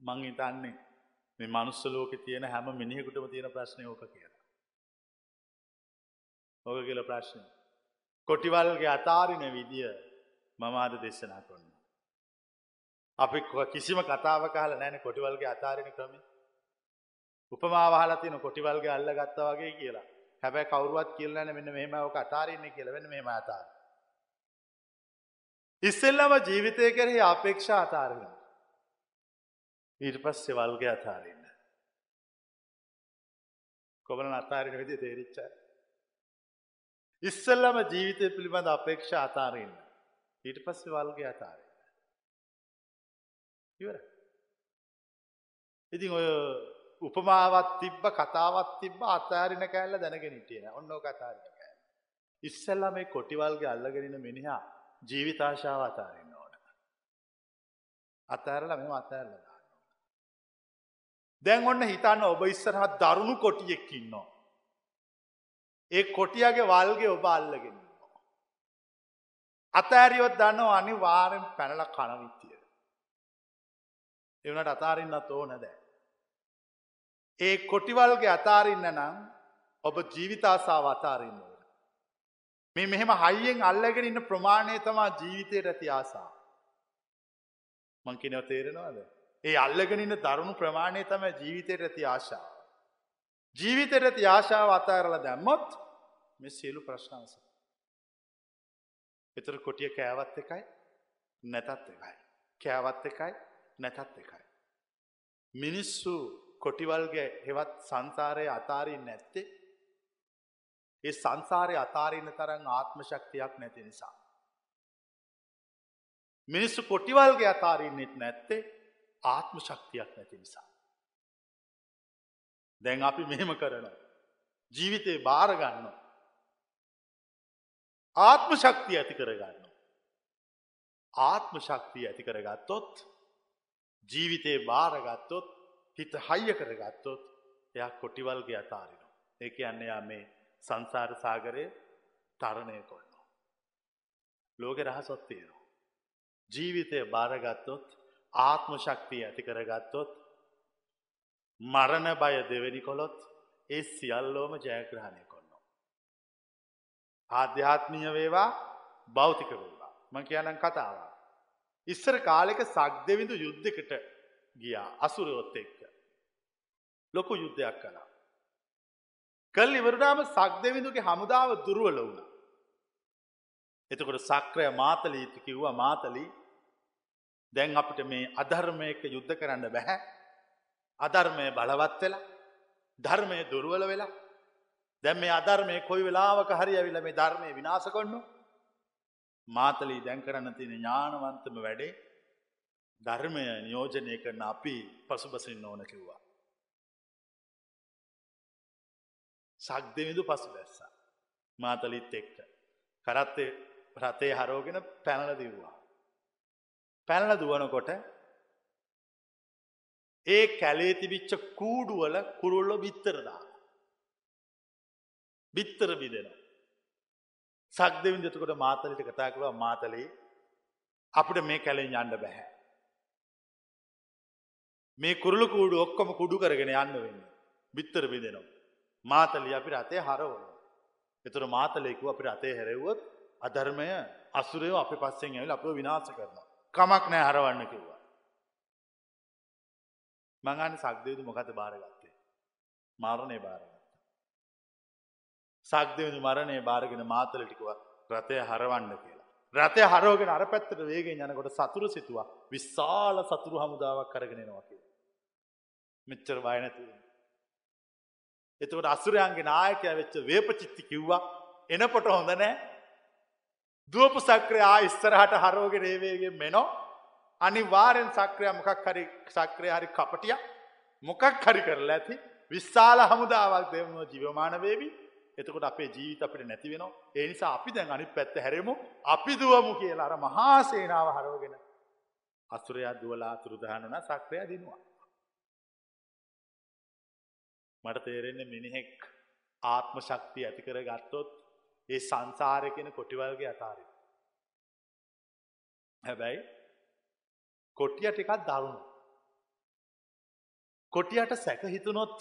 Speaker 2: මං හිතන්නේ මේ මනුස්ස ලෝකෙ තියෙන හැම මිනිහෙකුටම තියෙන ප්‍රශ්නය ඕක කියලා. ඕක කියල ප්‍රශ්නය. කොටිවල්ගේ අතාරින විදිය මම අද දෙශනා කොන්න. අපි කිසිම කතාව කාල නෑන කොටිවල්ගේ අතාරින ක්‍රම. උපමාවහලා තියෙන කොටිවල්ගේ අල්ල ගත්ත වගේ කියලා හැබැ කවරුවත් කියල්ලන මෙන්න මෙහම ඕක අතාරන්නේ කියලවෙන මෙම අතාර. ඉස්සෙල්ලම ජීවිතය කෙරෙහි අපේක්ෂා අතාරෙන. ඊට පස් සෙවල්ගේ අතාරන්න. කොබල අතාරෙන විදි තේරිච්ච. ඉස්සල්ලම ජීවිතය පිළිබඳ අපේක්ෂා අතාරන්න. ඊට පස්සේ වල්ගේ අතාරන්න. ඉවර. ඉතින් ඔය උපමාවත් තිබ්බ කතාවත් තිබ්බ අතාරින කෑල්ල දැනගෙන හිටියන ඔන්න කතාරින කෑල්. ඉස්සල්ලා මේ කොටිවල්ගේ අල්ලගෙනන මිනිහා ජීවිතාශාව අතාරන්න ඕන. අතාරල මෙම අතෑරල දාන්න. දැන් ඔන්න හිතන්න ඔබ ඉස්සරහත් දරුණු කොටියෙක්කින්නවා. ඒ කොටියගේ වල්ගේ ඔබ අල්ලගෙන. අතෑරියොත් දන්න අනිවාරෙන් පැනල කනවිත්තිය. එවනට අතාරන්නත් ඕන දෑ. ඒ කොටිවල්ගේ අතාරින්න නම් ඔබ ජීවිතාසාාව අතාරන්න ඕන. මේ මෙහෙම හයියෙන් අල්ලගෙන ඉන්න ප්‍රමාණය තමා ජීවිතයට ඇති ආසා. මංකිනව තේරෙනවාද. ඒ අල්ලගෙන ඉන්න දරුණු ප්‍රමාණය තම ජීවිතයට ඇති ආශාව. ජීවිතයට ඇති ආශාව අතාරල දැම්මොත් මෙ සියලු ප්‍රශ්නවස. එතර කොටිය කෑවත් එකයි නැතත් එකයි. කෑවත් එකයි නැතත් එකයි. මිනිස්සු කොටිවල්ගේ හෙවත් සංසාරය අතාරින් නැත්තේ ඒ සංසාරය අතාරන්න තරන් ආත්ම ශක්තියක් නැති නිසා. මිනිස්සු කොටිවල්ගේ අතාරන්නෙත් නැත්තේ ආත්ම ශක්තියක් නැති නිසා. දැන් අපි මෙහෙම කරන. ජීවිතේ භාරගන්න. ආත්ම ශක්තිය ඇති කරගන්න. ආත්ම ශක්තිය ඇති කරගත්තොත් ජීවිතේ බාරගත්තොත් හිත හයිය කරගත්තොත් එයා කොටිවල්ගේ අතාරිනවා. ඒ කියන්නේ යා මේ සංසාර සාගරය තරණය කොන්නවා. ලෝක රහසොත් තියෙනවා. ජීවිතය බාරගත්තොත් ආත්ම ශක්තිය ඇති කරගත්තොත් මරණ බය දෙවැනි කොළොත් ඒ සියල්ලෝම ජයග්‍රහණය කොන්නවා. ආධ්‍යාත්මීය වේවා භෞතික වේවා මං කියනම් කතාවා. ඉස්සර කාලෙක සක්දෙවිඳු යුද්ධකට ගියා අසුරයොත් එක්ක. ලොකු යුද්ධයක් කලා. කල් ඉවරනාම සක්දෙවිඳුගේ හමුදාව දුරුවල වුණ. එතකොට සක්‍රය මාතලීති කිව්වා මාතලී දැන් අපිට මේ අධර්මයක යුද්ධ කරන්න බැහැ අධර්මය බලවත් වෙලා ධර්මය දුරුවල වෙලා දැන් මේ අධර්මය කොයි වෙලාවක හරි ඇවිල්ල මේ ධර්මය විනාශ කොන්න මාතලී දැන් කරන්න තියෙන ඥානවන්තම වැඩේ ධර්මය නියෝජනය කරන අපි පසුබසින්න ඕන කිව්වා. සක්දමිදු පසු බැස්සා. මාතලිත් එක්ක. කරත්තේ රතේ හරෝගෙන පැනල දිව්වා. පැනල දුවනකොට ඒ කැලේ තිබිච්ච කූඩුවල කුරුල්ලො බිත්තරදා. බිත්තර බිදෙන. සක්දවින් දෙතකොට මාතලිට කතා කරුවා මාතලේ අපිට මේ කැලෙන් යන්න බැහැ. මේ කුරුළු කූඩු ඔක්කොම කුඩු කරගෙන යන්න වෙන්න. බිත්තර බිදෙනවා. මාතලි අපි රතේ හරවන. එතුර මාතලෙකු අපි රතේ හැරෙව්වොත් අධර්මය අසුරයෝ අපි පස්සෙන් ඇවිල් අප විනාශ කරනවා. කමක් නෑ හරවන්න කිව්වා. මඟන්න සක්දයුතු මොකත භාරගත්තේ. මරණය භාරගත්ත. සක්දයුතු මරණය භාරගෙන මාතලටිකුව රතය හරවන්න කියලා. රතය හරෝගෙන අර පැත්තට වේගෙන් යනකොට සතුරු සිතුවා විශාල සතුරු හමුදාවක් කරගෙනෙනවා කිය. මෙච්චර බයනැතිව. එතකට අසුරයන්ගේ නායකය වෙච්ච වේපචිත්ති කිව්වා එනපොට හොඳ නෑ. දුවපු සක්‍රයා ඉස්සරහට හරෝගෙන ඒවේගෙන් මෙනෝ අනිවාරෙන් සක්‍රය මොකක් හරි සක්‍රය හරි කපටිය මොකක් හරි කරලා ඇති. විශාල හමුදාවක් දෙවනෝ ජීවමාන වේවි. එතකොට අපේ ජීවිත අපිට නැති වෙනවා. ඒ නිසා අපි දැන් අනිත් පැත්ත හැරෙමු. අපි දුවමු කියලා අර මහා සේනාව හරවගෙන අසුරයා දුවලා අතුරුදහන් වුණා සක්‍රයා දිනුවා. මට තේරෙන්නේ මිනිහෙක් ආත්ම ශක්තිය ඇති කර ගත්තොත් ඒ සංසාරය කෙන කොටිවල්ගේ අතාරි. හැබැයි කොටිය ටිකක් දරුණු. කොටියට සැක හිතුනොත්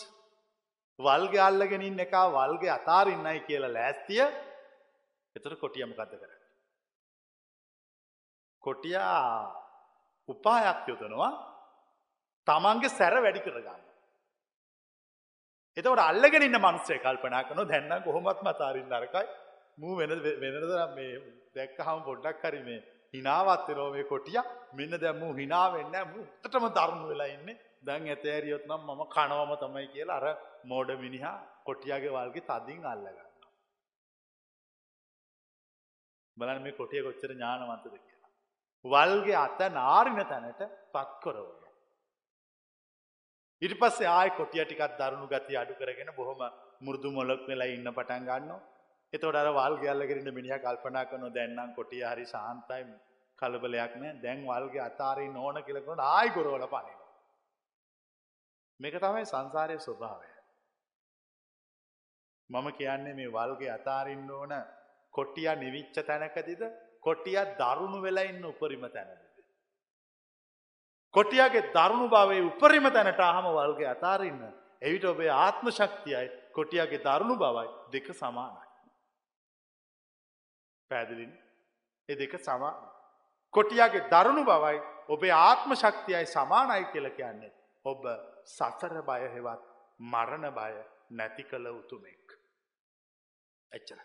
Speaker 2: වල්ගේ අල්ලගෙනින් එක වල්ගේ අතාරින්නයි කියලා ලෑස්තිය එතර කොටියම කද කර. කොටියා උපායක් යොදනවා තමන්ගේ සැර වැඩි කරගන්න. එතවට අල්ලගෙන ඉන්න මනුස්සේ කල්පනා කන දැන්න කොහොමත් මතාරින් නරකයි මූ වෙන වෙනද මේ දැක්ක හම පොඩ්ඩක් හරි මේ හිනාවත්තනෝ මේ කොටිය මෙන්න දැම්මූ හිනාවෙන්න මුත්තටම දරුණු වෙලා ඉන්න දැන් ඇතෑරියොත් නම් මම කනවම තමයි කියලා අර මෝඩ මිනිහා කොටියගේ වල්ගේ තදින් අල්ලගන්න. බලන් මේ කොටිය කොච්චර ඥානවන්තද කියලා. වල්ගේ අත නාරින තැනට පත් කොරවල. ඉට පස්සේ ආය කොටිය ටිකත් දරුණු ගති අඩු කරගෙන බොහොම මුරදු මොලොක් වෙලා ඉන්න පටන් ගන්න. එතොට අර වල් ගැල්ලගෙරන්න මිනිහ කල්පනා කනු දැන්නම් කොටිය හරි සාන්තයි කලබලයක් නෑ දැන් වල්ගේ අතාරී නෝන කියලකුණ ආයි ගොරෝල පනින. මේක තමයි සංසාරය ස්වභාවය. මම කියන්නේ මේ වල්ගේ අතාරින්න ඕන කොටිය නිවිච්ච තැනකතිද කොටිය දරුණු වෙලා ඉන්න උපරිම තැනද. කොටියගේ දරුණු භාවේ උපරිම තැනට අහම වල්ගේ අතාරන්න. එවිට ඔබේ ආත්ම ශක්තියයි කොටියගේ දරුණු බවයි දෙක සමානයි. පැදිලින් එ දෙක සමාන. කොටියගේ දරුණු බවයි ඔබේ ආත්ම ශක්තියයි සමානයි කියල කියන්නේ. ඔබ සසර බය හෙවත් මරණ බය නැති කළ උතුමෙක්. එච්චර.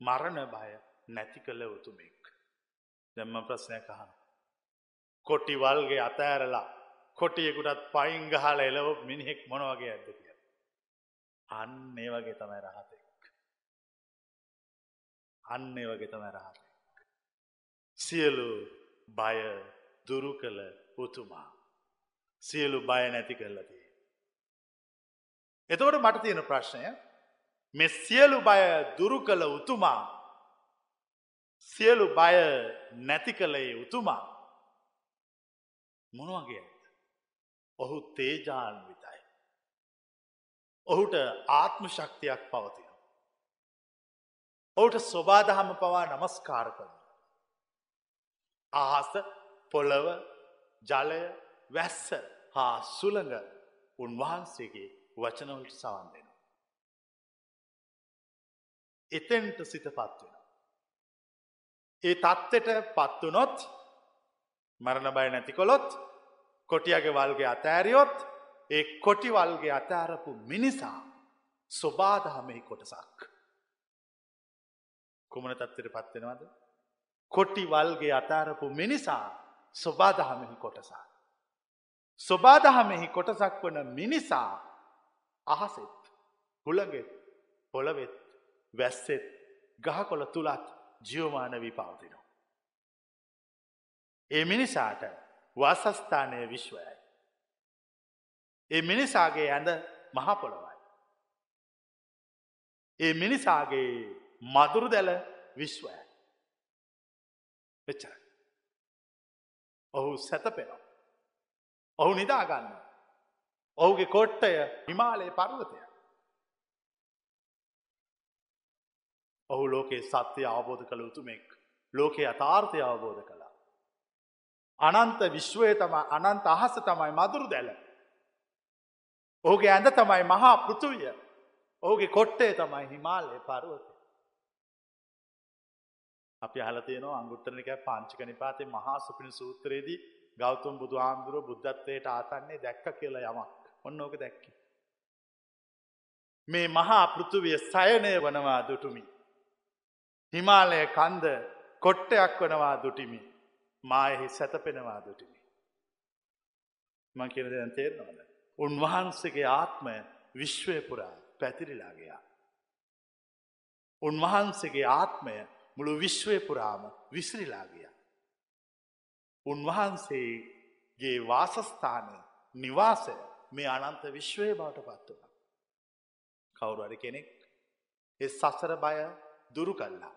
Speaker 2: මරණ බය නැති කළ උතුමෙක්. දෙම්ම ප්‍රශ්නය කහන. කොටිවල්ගේ අතෑරලා කොටියෙකුටත් පයින් ගහල එලව මිනිහෙක් මොනවගේ ඇද කිය. අන්න ඒ වගේ තමයි රහතෙක්. අන්න ඒ වගේ තමයි රහතෙක්. සියලු බය දුරු කළ උතුමා. සියලු බය නැති කරලතිය. එතකොට මට තියෙන ප්‍රශ්නය මෙ සියලු බය දුරු කළ උතුමා සියලු බය නැති කළේ උතුමා මොනවගේ ඇත්. ඔහු තේජාන්විතයි. ඔහුට ආත්ම ශක්තියක් පවතින. ඔහුට ස්වබාදහම පවා නමස්කාර කරන. ආහස පොළව ජලය වැස්ස හා සුළඟ උන්වහන්සේගේ වචනවලට සවන් දෙෙන. එතෙන්ට සිත පත්වෙන. ඒ තත්ත්වට පත්වනොත් මරණ බය නැතිකොළොත් කොටියගේ වල්ගේ අතෑරියොත් ඒ කොටිවල්ගේ අතෑරපු මිනිසා ස්වබාදහමෙහි කොටසක්. කුමන තත්වට පත්වෙනවද. කොට්ටිවල්ගේ අතාරපු මිනිසා ස්වබාදහමෙහි කොටසා. ස්වබාදහමෙහි කොටසක් වන මිනිසා අහසෙත් හුළගෙත් පොළවෙත් වැස්සෙත් ගහකොළ තුළත් ජියවමාන වී පවතිනවා. ඒ මිනිසාට වාසස්ථානය විශ්වයයි. ඒ මිනිසාගේ ඇඳ මහපොළොවයි. ඒ මිනිසාගේ මදුරු දැල විශ්වය. එච්චර. ඔහු සැතපෙනවා. ඔහු නිදාගන්න. ඔහුගේ කොට්ටය හිමාලයේ පර්වතය. ඔහු ලෝකේ සත්‍යය අවබෝධ කළ යුතුමෙක් ලෝකයේ අතාර්ථය අවබෝධ කළා. අනන්ත විශ්වය තම අනන්ත අහස තමයි මදුරු දැල. ඔහුගේ ඇඳ තමයි මහා පෘතුවිය ඔහුගේ කොට්ටේ තමයි හිමාලය පරුවත. අපි අහලතියනවා අංගුත්තරනික පාංචික නිපාතේ මහා සුපිනි සූත්‍රයේදී ගෞතුම් බුදු හාමුදුරුව බුද්ධත්වයට ආතන්නේ දැක්ක කියලා යමක් ඔන්න ඕක දැක්කි. මේ මහා පෘතුවිය සයනය වනවා දුටුමි. හිමාලය කන්ද කොට්ටයක් වනවා දුටිමි මායෙහි සැතපෙනවා දුටිමි. මං කියන දැන් තේරනවාද. උන්වහන්සේගේ ආත්මය විශ්වය පුරා පැතිරිලාගයා. උන්වහන්සේගේ ආත්මය මුළු විශ්වය පුරාම විසිරිලාගිය. උන්වහන්සේගේ වාසස්ථානය නිවාසය මේ අනන්ත විශ්වය බවට පත් වන. කවුරුවර කෙනෙක් එ සසර බය දුරු කල්ලා.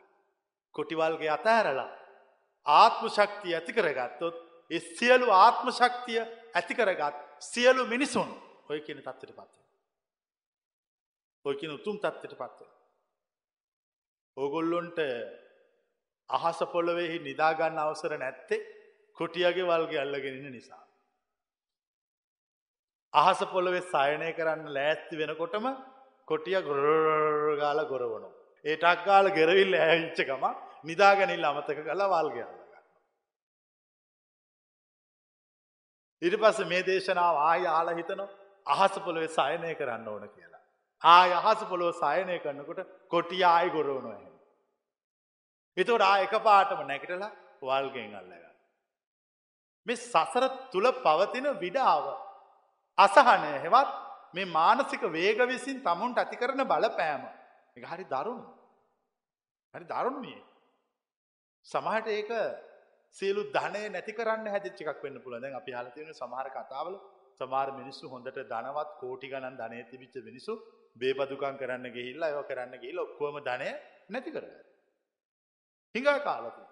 Speaker 2: කොටිවල්ගේ අතෑරලා ආත්ම ශක්තිය ඇති කරගත්තොත් එ සියලු ආත්ම ශක්තිය ඇති කරගත් සියලු මිනිසුන් ඔය කියන තත්වට පත්ව. ඔය කියන උතුම් තත්වට පත්ව. ඕගොල්ලොන්ට අහස පොළොවෙහි නිදාගන්න අවසර නැත්තේ කොටියගේ වල්ගේ අල්ලගෙනන්න නිසා. අහස පොළොවෙ සයනය කරන්න ලෑස්ති වෙනකොටම කොටිය ගොරගාල ගොරවනු. ඒ ටක් ගාල ගෙරවිල් ඇහිච්චකම නිදාගනිල් අමතක කළ වල්ගේ අල්ලගන්න. ඉරි පස මේ දේශනාව ආය ආල හිතන අහස පොළොවෙ සයනය කරන්න ඕන කියලා. ආය අහස පොළොව සයනය කරන්නකොට කොටිය ආය ගොරවනුවහ. එතකොට ආ එක පාටම නැගිටලා වල්ගෙන් අල්ලගන්න. මේ සසර තුල පවතින විඩාව අසහනය හෙවත් මේ මානසික වේග විසින් තමුන්ට ඇති කරන බලපෑම එක හරි දරුණු. හරි දරුණුමිය. සමහට ඒක සියලු ධනය නැති කරන්න හැදිච්ච එකක් වෙන්න පුළුවන්. දැන් අපි අහලා තියෙන සමහර කතාවල සමහර මිනිස්සු හොඳට ධනවත් කෝටි ගණන් ධනෙ තිබිච්ච මිනිස්සු බේබදුකම් කරන්න ගිහිල්ලා ඒව කරන්න ගිහිල්ලා ඔක්කොම ධනය නැති කරගත්තා. හිඟා කාලති.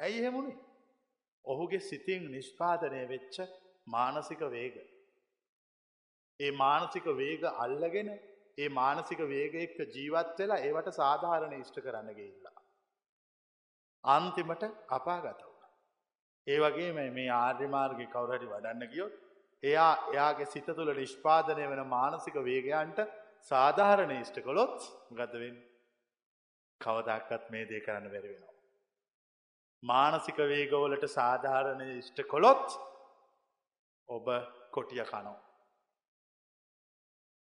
Speaker 2: ඇයි එහෙමුණේ. ඔහුගේ සිතින් නිෂ්පාදනය වෙච්ච මානසික වේග. ඒ මානසික වේග අල්ලගෙන ඒ මානසික වේග එක්ක ජීවත් වෙලා ඒවට සාධාරණ ඉෂ්ට කරන්න ගිහිල්ලා. අන්තිමට අපාගත වුණා. ඒ වගේම මේ ආර්ය මාර්ගේ කවුරු හරි වඩන්න ගියොත් එයා එයාගේ සිත තුළ නිෂ්පාදනය වෙන මානසික වේගයන්ට සාධාරණ ඉෂ්ට කළොත් මොකද වෙන්නේ? කවදක්වත් මේ දේ කරන්න බැරි වෙනවා. මානසික වේගවලට සාධාරණ ඉෂ්ට කොළොත් ඔබ කොටිය කනෝ.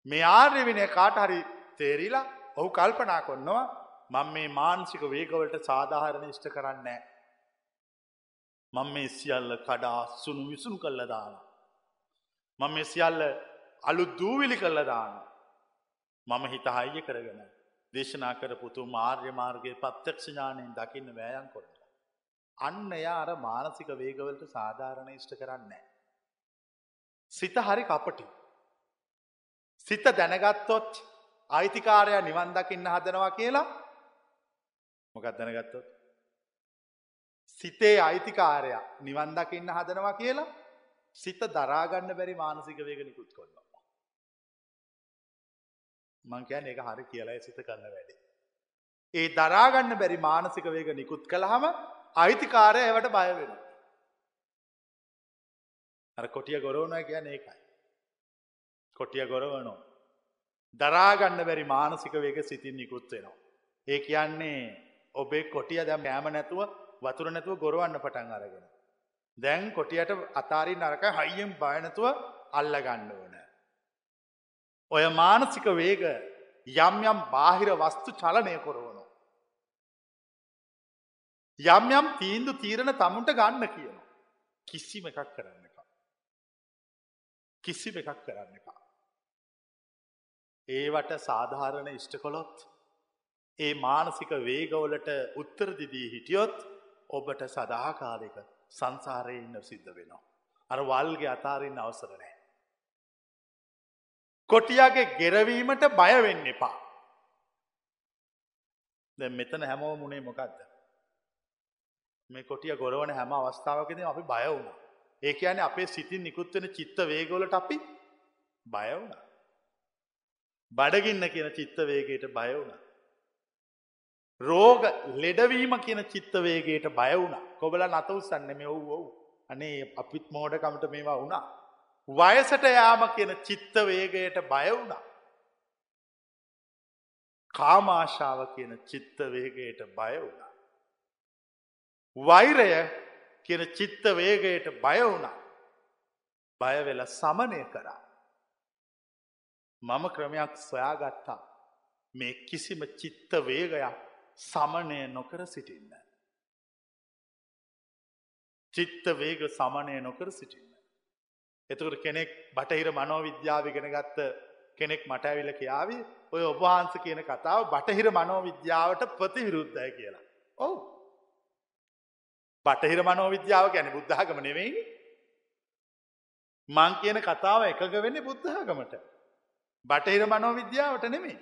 Speaker 2: මේ ආර්ය විනය කාට හරි තේරිලා ඔහු කල්පනා කොන්නවා මං මේ මානසික වේගවලට සාධාරණ ඉෂ්ට කරන්නේ. මං මේ සියල්ල කඩා සුණු විසුම් කල්ල දාන. මං මේ සියල්ල අලු දූවිලි කල්ල දාන. මම හිත හයිය කරගෙන දේශනා කරපුතු මාර්ය මාර්ගයේ පත්්‍යක්ෂ ඥානයෙන් දකින්න වෑයන් කොට. අන්න එයා අර මානසික වේගවලට සාධාරණ ඉෂ්ට කරන්නේ. සිත හරි කපටි. සිත දැනගත්තොත් අයිතිකාරය නිවන් දකින්න හදනවා කියලා මොකක් දැනගත්තොත්. සිතේ අයිතිකාරයක් නිවන් දකින්න හදනවා කියලා සිත දරාගන්න බැරි මානසික වේග නිකුත් කොන්නවා. මං කියන්න එක හරි කියලා සිත කරන්න වැඩි. ඒ දරාගන්න බැරි මානසික වේග නිකුත් කළහම අයිතිකාරය එවට බය වෙන. අර කොටිය ගොරවනය කියන්න ඒකයි. කොටිය ගොරවනෝ. දරාගන්න බැරි මානසික වේග සිතින් නිකුත් වෙනවා. ඒ කියන්නේ ඔබේ කොටිය දැම් ෑම නැතුව වතුර නැතුව ගොරවන්න පටන් අරගෙන. දැන් කොටියට අතාරි නරක හයියෙන් බයනතුව අල්ල ගන්න ඕන. ඔය මානසික වේග යම් යම් බාහිර වස්තු චලනය කොරවනු. යම් යම් තීන්දු තීරණ තමුන්ට ගන්න කියන. කිසිම එකක් කරන්න එක. කිසිම එකක් කරන්න එපා. ඒවට සාධාරණ ඉෂ්ට කොළොත් ඒ මානසික වේගවලට උත්තරදිදී හිටියොත් ඔබට සදාකාලික සංසාරය ඉන්න සිද්ධ වෙනවා. අර වල්ගේ අතාරන්න අවසර නෑ. කොටියගේ ගෙරවීමට බයවෙන්න එපා. දැ මෙතන හැමෝ මුණේ මොකක්ද. මේ කොටිය ගොරවන හැම අවස්ථාවකද අපි බය වුණ. ඒ කියන්නේ අපේ සිතින් නිකුත්වෙන චිත්ත වේගෝලට අපි බය වුණ. බඩගින්න කියන චිත්ත වේගයට බය වුණ. රෝග ලෙඩවීම කියන චිත්තවේගේට බය වුණ කොබල නත උසන්න මේ ඔව් ඔව් අනේ අපිත් මෝඩකමට මේවා වුණා. වයසට යාම කියන චිත්තවේගයට බය වුණා. කාමාශාව කියන චිත්තවේගයට බය වුණා. වෛරය කියන චිත්තවේගයට බය වුණා. බයවෙල සමනය කරා. මම ක්‍රමයක් සොයාගත්තා මේ කිසිම චිත්ත වේගයක් සමනය නොකර සිටින්න. චිත්ත වේග සමනය නොකර සිටින්න. එතකට කෙනෙක් බටහිර මනෝවිද්‍යාවිගෙන ගත්ත කෙනෙක් මට ඇවිල කියාවේ ඔය ඔබහන්ස කියන කතාව බටහිර මනෝවිද්‍යාවට ප්‍රතිවිරුද්ධය කියලා. ඔවු. බටහිර මනෝවිද්‍යාව ගැන බුද්ධාගම නෙවෙයි. මං කියන කතාව එකග වෙන්නේ බුද්ධාගමට. බටහිර මනෝවිද්‍යාවට නෙමේ.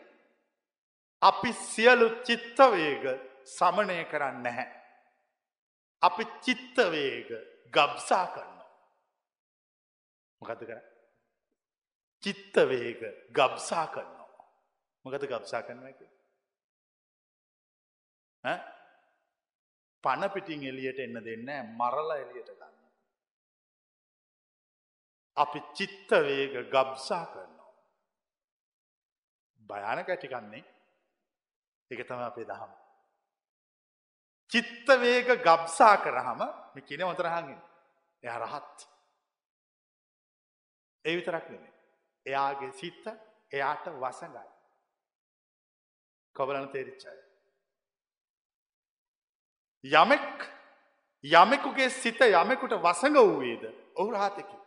Speaker 2: අපි සියලු චිත්තවේග සමනය කරන්න නැහැ. අපි චිත්තවේග ගබ්සා කරන්න. මොකද කර චිත්තවේග ගබ්සා කරනවා. මොකද ගබ්සා කරනවා එක. පණපිටිං එලියට එන්න දෙන්න මරලා එලියට ගන්න. අපි චිත්තවේග ගබ්සා කරනවා. භයාන කැටිකන්නේ එක තම අපේ දහම. චිත්තවේග ගබ්සා කරහම කියන මොතරහඟින් එය රහත්. ඒ විතරක් නෙමේ. එයාගේ සිත්ත එයාට වසඟයි. කොබලන තේරිච්චය. යමෙක් යමෙකුගේ සිත යමෙකුට වසඟ වූවේද ඔහු රහතකි.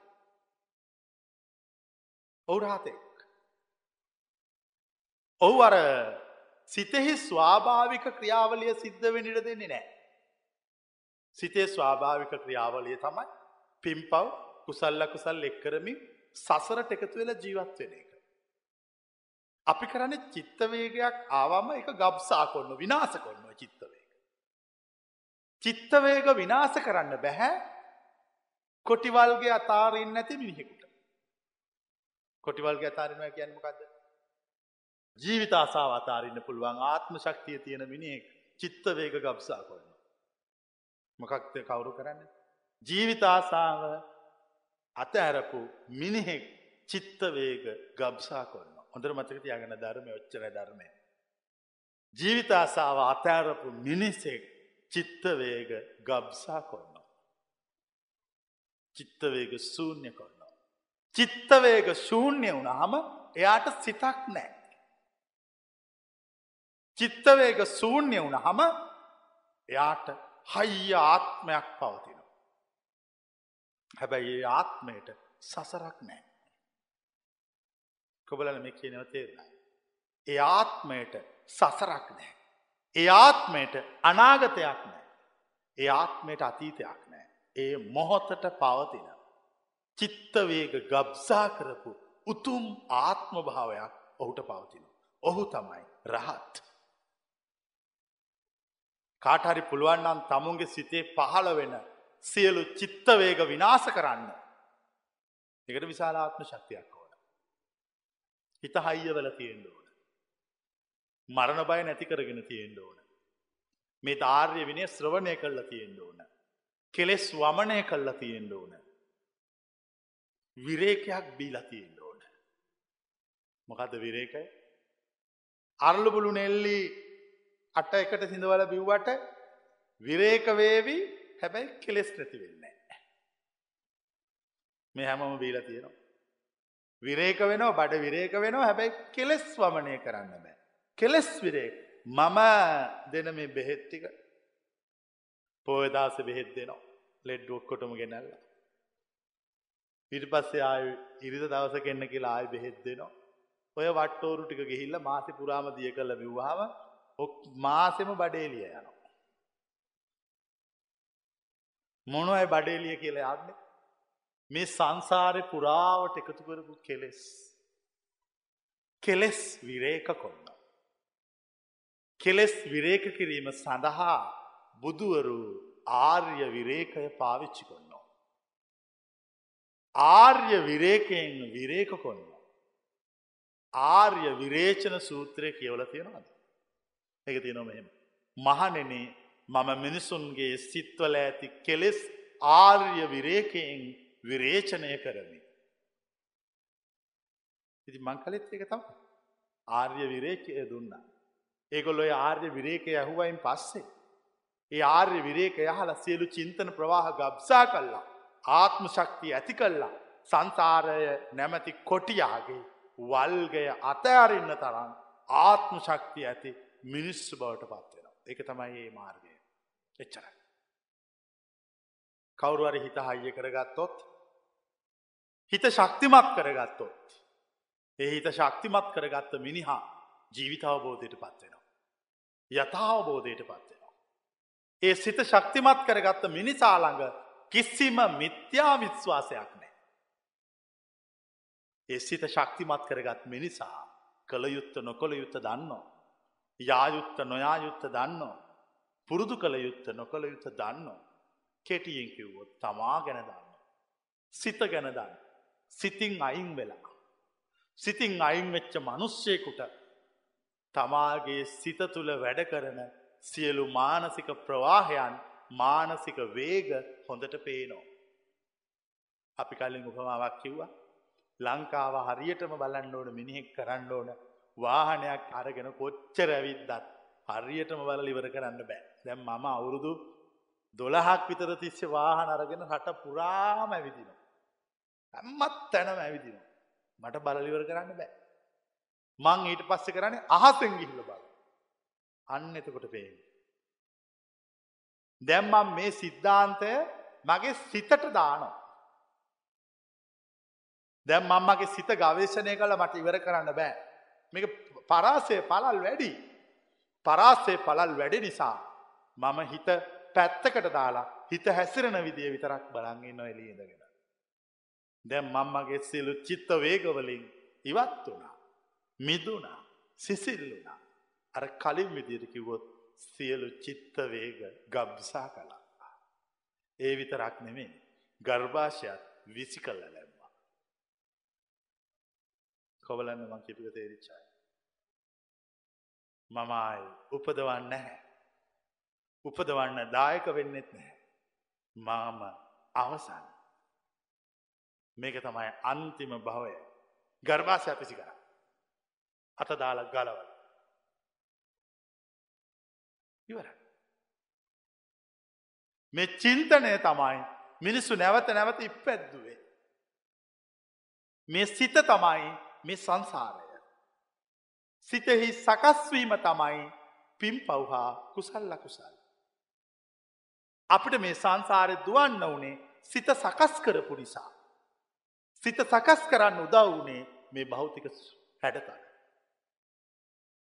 Speaker 2: ඔහු රහතෙක්. ඔහු අර සිතෙහි ස්වාභාවික ක්‍රියාවලිය සිද්ධ වෙනිට දෙන්නේ නෑ. සිතේ ස්වාභාවික ක්‍රියාවලිය තමයි පිම්පව් කුසල්ල කුසල් එක්කරමින් සසරට එකතු වෙලා ජීවත් වෙන එක. අපි කරන්න චිත්තවේගයක් ආවම එක ගබ්සා කොන්න විනාස කොන්න චිත්තවේග. චිත්තවේග විනාස කරන්න බැහැ කොටිවල්ගේ අතාරන්න නැති මිනිහෙකුට. කොටිවල්ගේ අතාරනවා කියන්නමකක්ද. ජීවිත ආසාව අතාරන්න පුළුවන් ආත්ම ශක්තිය තියෙන මිනිෙක් චිත්ත වේග ගබ්සා කොන්න. මොකක්ද කවුරු කරන්න. ජීවිත ආසාව අතඇරපු මිනිහෙක් චිත්තවේග ගබ්සා කොන්න හොඳර මතක තියගෙන ධර්මය ඔච්චර ධර්මය. ජීවිත ආසාව අතෑරපු මිනිසෙක් චිත්තවේග ගබ්සා කොන්න. චිත්තවේග සූන්‍ය කොන්න. චිත්තවේග ශූන්‍ය වුණහම එයාට සිතක් නෑ. චිත්තවේග සූන්‍ය වුණ හම එයාට හයිය ආත්මයක් පවතිනවා. හැබැයි ඒ ආත්මයට සසරක් නෑ. කොබලන මේ කියනව තේරෙන. ඒ ආත්මයට සසරක් නෑ. ඒ ආත්මයට අනාගතයක් නෑ. ඒ ආත්මයට අතීතයක් නෑ. ඒ මොහොතට පවතින. චිත්තවේග ගබ්සා කරපු උතුම් ආත්ම භාවයක් ඔහුට පවතින. ඔහු තමයි රහත්. කාටහරි පුළුවන්නම් තමුන්ගේ සිතේ පහළ වෙන සියලු චිත්තවේග විනාස කරන්න. එකට විශාලාත්ම ශක්තියක් ඕන. හිත හයියවල තියෙන්ඩ ඕන. මරණ බය නැති කරගෙන තියෙන්ඩ ඕන. මේ ධාර්ය විනය ශ්‍රවණය කල්ලා තියෙන්ඩ ඕන. කෙලෙස් වමනය කල්ලා තියෙන්ඩ ඕන. විරේකයක් බීලා තියෙන්ඩ ඕන. මොකද විරේකය අරලුබුලු නෙල්ලි අට එකට සිඳවල බිව්වට විරේකවේවි හැබැයි කෙලෙස් නැති වෙන්නේ. මේ හැමම බීල තියෙනවා. විරේක වෙනවා බඩ විරේක වෙනවා හැබැයි කෙලෙස් වමනය කරන්න බෑ. කෙලෙස් විරේක මම දෙන මේ බෙහෙත්තික පෝයදාස බෙහෙත් දෙනවා ලෙඩ් ඔක්කොටම ගෙනල්ල. ඊට පස්සේ ආය ඉරිද දවස කෙන්න කියලා ආය බෙහෙත් දෙනවා. ඔය වට්ටෝරු ටික ගිහිල්ල මාසි පුරාම දිය කළ බිව්වාම මාසෙම බඩේලිය යනවා. මොනොයි බඩේලිය කියලා යන්නේ මේ සංසාරය පුරාවට එකතු කරපු කෙලෙස්. කෙලෙස් විරේක කොන්න. කෙලෙස් විරේක කිරීම සඳහා බුදුවරු ආර්ය විරේකය පාවිච්චි කොන්නවා. ආර්ය විරේකයෙන් විරේක කොන්න. ආර්ය විරේචන සූත්‍රය කියවල තියෙනවාද. එක තියෙනොම එහෙම. මහනෙන මම මිනිසුන්ගේ සිත්වල ඇති කෙලෙස් ආර්ය විරේකයෙන් විරේචනය කරමි. ඉති මං කලෙත් එක තම ආර්ය විරේකය දුන්නා. ඒගොල්ලොය ආර්ය විරේකය ඇහුවයින් පස්සේ. ඒ ආර්ය විරේක යහල සියලු චින්තන ප්‍රවාහ ගබ්සා කල්ලා. ආත්ම ශක්තිය ඇති කල්ලා. සංසාරය නැමැති කොටියාගේ වල්ගය අතඇරන්න තරම් ආත්ම ශක්තිය ඇති මිනිස්සු බවට පත්වෙනවා. එක තමයි ඒ මාර්ගය. එච්චරයි. කවුරුවර හිත හයිය කරගත්තොත් හිත ශක්තිමත් කරගත්තොත්. ඒ හිත ශක්තිමත් කරගත්ත මිනිහා ජීවිතාවබෝධයට පත්වෙනවා. යථාවබෝධයට පත්වෙනවා. ඒ සිත ශක්තිමත් කරගත්ත මිනිසාළඟ කිසිම මිත්‍යා විශ්වාසයක් නෑ. ඒ සිත ශක්තිමත් කරගත් මිනිසා කළ යුත්ත නොකොළ යුත්ත දන්නවා. යායුත්ත නොයායුත්ත දන්නවා. පුරුදු කළ යුත්ත නොකළ යුත්ත දන්නවා. කෙටියෙන් කිව්වොත් තමා ගැන දන්න. සිත ගැන දන්න. සිතින් අයින් වෙලා. සිතින් අයින් වෙච්ච මනුස්්‍යයකුට තමාගේ සිත තුළ වැඩ කරන සියලු මානසික ප්‍රවාහයන් මානසික වේග හොඳට පේනෝ. අපි කලින් උපමාවක් කිව්වා ලංකාව හරියටම බලන්න ඕන මිනිහෙක් කරන්න ඕන වාහනයක් අරගෙන කොච්චර ඇවිද්දත් හරියටම බල ඉවර කරන්න බෑ දැම් මම අවුරුදු දොළහක් විතර තිස්සේ වාහන අරගෙන රට පුරාම ඇවිදින. ඇම්මත් තැනම ඇවිදින. මට බලලිවර කරන්න බෑ. මං ඊට පස්සෙ කරන්නේ අහසෙන් ගිහිල්ල බල. අන්න එතකොට පේෙන්. දැම්මම් මේ සිද්ධාන්තය මගේ සිතට දානවා. දැම් මංමගේ සිත ගවේශණය කළ මට ඉවර කරන්න බෑ. මේක පරාසය පලල් වැඩි. පරාසේ පලල් වැඩි නිසා මම හිත පැත්තකට දාලා හිත හැසිරෙන විදිය විතරක් බලන්ගන්න එලියදගෙන. දැම් මංමගේ සිලු චිත්ත වේගවලින් ඉවත් වුණා. මිදුනා සිසිල්ලුනා. අර කලින් විදියට කිවොත් සියලු චිත්තවේග ගබ්සා කලා. ඒ විතරක් නෙමේ ගර්භාෂයත් විසි කල්ල ලැබවා. කොවලන්න මං කිපික තේරිච්චාය. මමයි උපදවන්න නැහැ. උපදවන්න දායක වෙන්නෙත් නැහැ. මාම අවසන්. මේක තමයි අන්තිම භවය ගර්භාෂය පිසි කර. අත දාල ගලවල. ඉවර. මේ චින්තනය තමයි මිනිස්සු නැවත නැවත ඉපැද්දුවේ. මේ සිත තමයි මේ සංසාරය. සිතෙහි සකස්වීම තමයි පිම් පව්හා කුසල් ලකුසල්. අපිට මේ සංසාරය දුවන්න වනේ සිත සකස් කරපු නිසා. සිත සකස් කරන්න උදව් වනේ මේ භෞතික හැඩතල.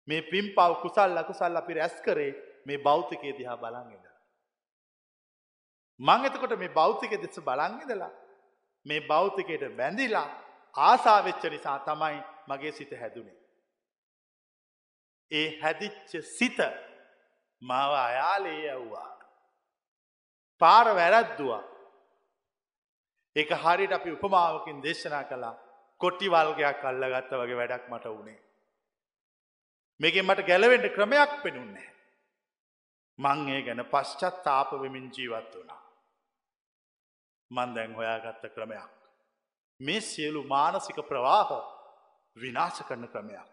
Speaker 2: මේ පිම් පව් කුසල් ලකුසල් අපි රැස් කරේ මේ භෞතිකය දිහා බලන්ගෙද. මං එතකොට මේ භෞතික දෙස බලන්ගෙදලා මේ භෞතිකයට බැඳිලා ආසාවෙච්ච නිසා තමයි මගේ සිත හැදුනේ. ඒ හැදිච්ච සිත මාව අයාලේ ඇව්වා. පාර වැරැද්දවා. ඒක හරිට අපි උපමාවකින් දේශනා කළා කොට්ටි වල්ගයක් කල්ල ගත්ත වගේ වැඩක් මට වුණේ. මේකෙන් මට ගැලවෙන්ට ක්‍රමයක් පෙනුන්නේ. මං ඒ ගැන පශ්චත් තාප වෙමින් ජීවත් වුණා. මන් දැන් හොයාගත්ත ක්‍රමයක්. මේ සියලු මානසික ප්‍රවාහ විනාශ කරන ක්‍රමයක්.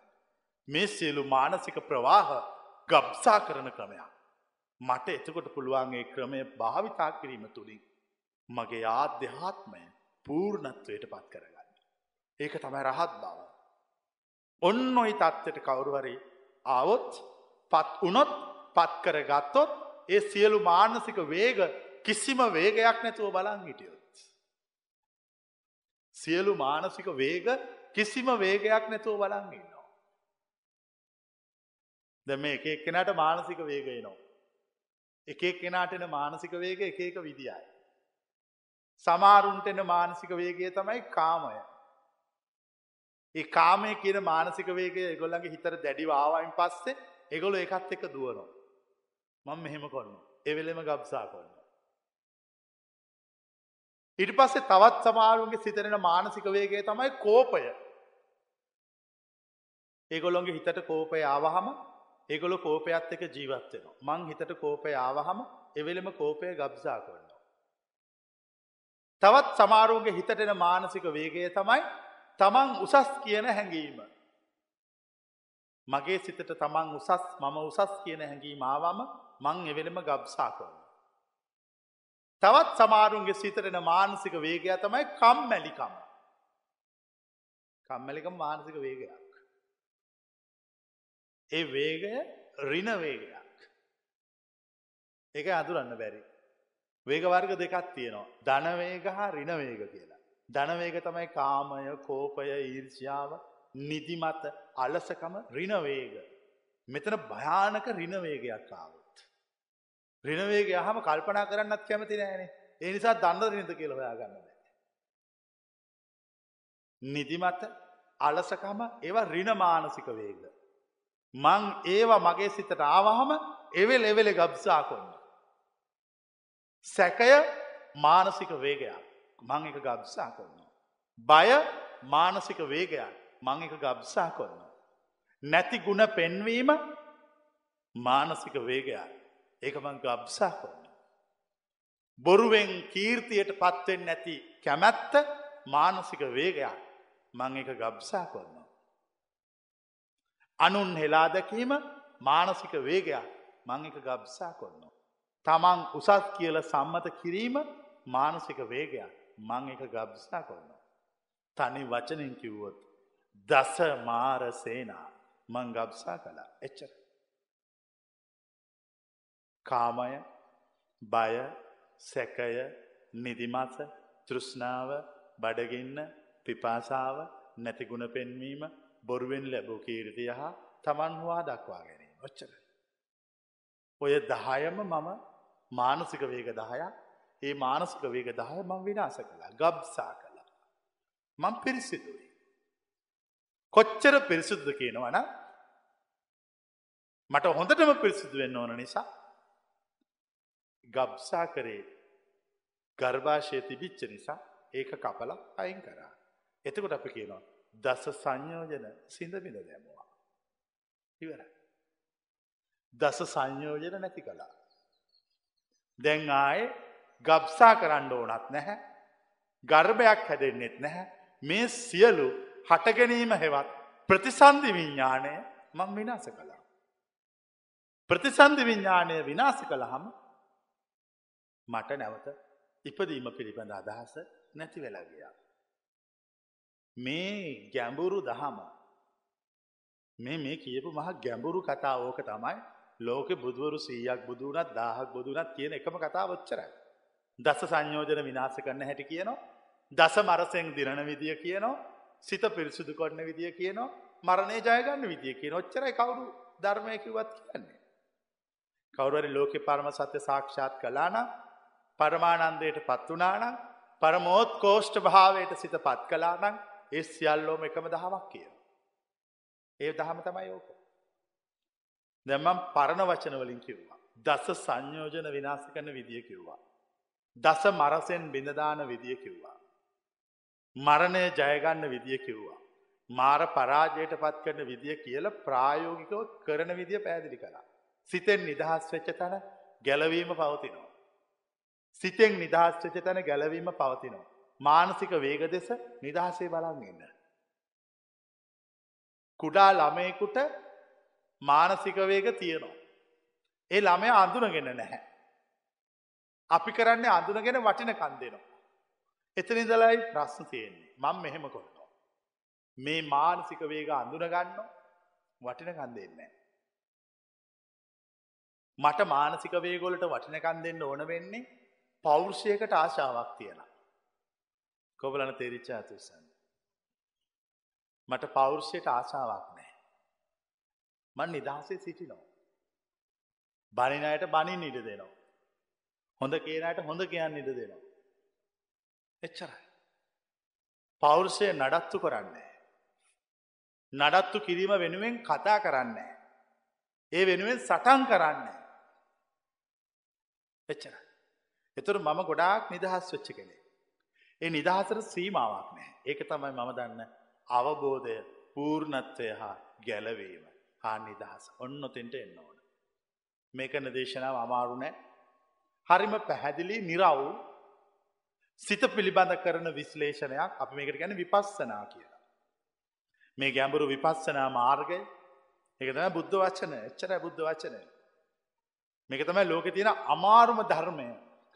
Speaker 2: මේ සියලු මානසික ප්‍රවාහ ගබ්සා කරන ක්‍රමයක්. මට එතකොට පුළුවන්ගේ ක්‍රමය භාවිතා කිරීම තුළින් මගේ ආධ්‍යාත්මය පූර්ණත්වයට පත් කරගන්න. ඒක තමයි රහත් බව. ඔන්න ඔයි තත්ත්වට කවුරුවරි ආවොත් පත් වනොත් පත් කර ගත්තොත් ඒ සියලු මානසික වේග කිසිම වේගයක් නැතුව බලන් හිටියොත්. සියලු මානසික වේග කිසිම වේගයක් නැතුව බලන් ඉන්නවා. දැ මේ එක එක්කෙනට මානසික වේගය නවා. එක එක්කෙනාටෙන මානසික වේග එක එක විදියි. සමාරුන්ටෙන මානසික වේගය තමයි කාමය. ඒ කාමය කියන මානසික වේගය එගොල්ලගේ හිතර දැඩි වාවයින් පස්සේ එගොලු එකත් එක දුවනවා. මං මෙහෙම කොන්න එවෙලෙම ගබ්සා කොන්න. ඉට පස්සේ තවත් සමාරුන්ගේ සිතරෙන මානසික වේගය තමයි කෝපය. ඒගොලොන්ගේ හිතට කෝපය ආවහම ඒගොලො කෝපයත් එක ජීවත්වෙනවා. මං හිතට කෝපය ආවහම එවෙලෙම කෝපය ගබ්සා කරනවා. තවත් සමාරුන්ගේ හිතටෙන මානසික වේගය තමයි තමන් උසස් කියන හැඟීම. මගේ සිතට තමන් උසස් මම උසස් කියන හැඟීම ආවම මං එවෙලෙම ගබ්සා කරන. තවත් සමාරුන්ගේ සිතරෙන මානසික වේගය තමයි කම්මැලිකම. කම්මැලිකම මානසික වේගයක්. ඒ වේගය රින වේගයක්. ඒක අතුරන්න බැරි. වේගවර්ග දෙකක් තියෙනවා. ධනවේග හා රිනවේග කියලා. ධනවේග තමයි කාමය කෝපය ඊර්ෂාව නිදිමත අලසකම රිනවේග. මෙතන භයානක රිනවේගයක් ආවත්. රිනවේග හම කල්පනා කරන්නත් කැමති නෑනේ ඒ නිසා දන්න රිනත කියල හොයා ගන්න බෑ. නිදිමත අලසකම ඒවා රින මානසික වේග. මං ඒවා මගේ සිතට ආවහම එවෙල් එවෙල ගබ්සා කොන්න. සැකය මානසික වේගයක් මං එක ගබ්සා කොන්න. බය මානසික වේගයක් මං එක ගබ්සා කොන්න. නැති ගුණ පෙන්වීම මානසික වේගයක් ඒක මං ගබ්සා කොන්න. බොරුවෙන් කීර්තියට පත්වෙන් නැති කැමැත්ත මානසික වේගයක් මං එක ගබ්සා කොන්න. අනුන් හෙලා දැකීම මානසික වේගයක් මං එක ගබ්සා කොන්න. තමන් උසස් කියල සම්මත කිරීම මානසික වේගයක් මං එක ගබ්සා කොන්න. තනි වචනින් කිව්වොත් දස මාර සේනා මං ගබ්සා කළා එච්චර. කාමය බය සැකය නිදිමස තෘෂ්ණාව බඩගින්න පිපාසාව නැතිගුණ පෙන්වීම බොරුවෙන් ලැබූ කීර්තිය හා තමන් හවා දක්වා ගැනීම ඔච්චර. ඔය දහයම මම මානසික වේග දහයක් ඒ මානසික වේග දහය මං විනාස කළා ගබ්සා කළා. මං පිරිසිදුයි. කොච්චර පිරිසිුද්ද කියනවන මට හොඳටම පිරිසිදු වෙන්න ඕන නිසා ගබ්සා කරේ ගර්භාෂය තිබිච්ච නිසා ඒක කපල අයින් කරා. එතකොට අපි කියනවා දස සංයෝජන සිඳමිඳ දැමවා. ඉවර. දස සංයෝජන නැති කළා. දැන් ආය ගබ්සා කරන්න ඕනත් නැහැ. ගර්භයක් හැදෙන්නෙත් නැහැ. මේ සියලු හටගැනීම හෙවත් ප්‍රතිසන්ධි විඤ්ඥානය මං විනාස කළා. ප්‍රතිසන්ධි විඤ්ඥානය විනාස කළහම මට නැවත ඉපදීම පිළිබඳ අදහස නැති වෙලාගියා. මේ ගැඹුරු දහම මේ මේ කියපු මහ ගැඹුරු කතා ඕක තමයි ලෝක බුදුවරු සීයක් බුදුනත් දාහක් බුදුනත් කියන එකම කතා වච්චරයි. දස සංයෝජන විනාස කරන්න හැටි කියනවා. දස මරසෙන් දිරණ විදිය කියනවා සිත පිරිසුදු කොන්න විදිය කියනවා මරණය ජයගන්න විදිය කියන ඔච්චරයි කවුරු ධර්මයකිවත් කියන්නේ. කවුරුවරි ලෝක පරම සත්‍ය සාක්ෂාත් කලාන පරමානන්දයට පත් වනාන පරමෝත් කෝෂ්ට භාවයට සිත පත් කලානං ඒ සියල්ලෝම එකම දහමක් කිය. ඒ දහම තමයි ඕක. දැම්මම් පරණ වචනවලින් කිව්වා. දස සංයෝජන විනාස කරන විදිය කිව්වා. දස මරසෙන් බිඳදාන විදිය කිව්වා. මරණය ජයගන්න විදිය කිව්වා. මාර පරාජයට පත් කරන විදිය කියල ප්‍රායෝගිකව කරන විදිය පැදිලි කලා. සිතෙන් නිදහස් වෙච්ච තැන ගැලවීම පවතිනවා. සිතෙන් නිදහස් වෙච්ච තැන ගැලවීම පවතිනවා. මානසික වේග දෙස නිදහසේ බලන් ඉන්න. කුඩා ළමයකුට මානසික වේග තියෙනවා. ඒ ළමය අඳුනගෙන නැහැ. අපි කරන්නේ අඳුනගෙන වටින කන් දෙනවා. එතන ඉඳලයි ප්‍රශ්න තියෙන්නේ. මම මෙහෙම කරනවා. මේ මානසික වේග අඳුනගන්න වටින කන් දෙන්නේ මට මානසික වේගවලට වටිනකන් දෙන්න ඕන වෙන්නේ පෞරුෂයකට ආශාවක් තියෙනවා. කොබලන තේරිච්ච ඇතුසන්න. මට පෞරුෂයට ආශාවක් නෑ. මන් නිදහසේ සිටිනෝ. බනිනයට බනින් ඉඩ දෙනවා. හොඳ කියනයට හොඳ කියන්න ඉඩ දෙනවා. එච්චරයි. පෞරුෂය නඩත්තු කරන්නේ. නඩත්තු කිරීම වෙනුවෙන් කතා කරන්නේ. ඒ වෙනුවෙන් සටන් කරන්නේ. එච්චර. එතුර මම ගොඩාක් නිදහස් වෙච්ච කෙනෙ. ඒ නිදහසර සීමාවක් නෑ. ඒක තමයි මම දන්න අවබෝධය පූර්ණත්වය හා ගැලවීම හා නිදහස් ඔන්න ඔතෙන්ට එන්න ඕන. මේකන දේශනාව අමාරු නෑ. හරිම පැහැදිලි නිරව් සිත පිළිබඳ කරන විශ්ලේෂණයක් අපි මේකට ගැන විපස්සනා කියලා. මේ ගැඹුරු විපස්සනා මාර්ගය එක තම බුද්ධ වචන එච්චර බුද්ධ වචනය. මේක තමයි ලෝක තියෙන අමාරුම ධර්මය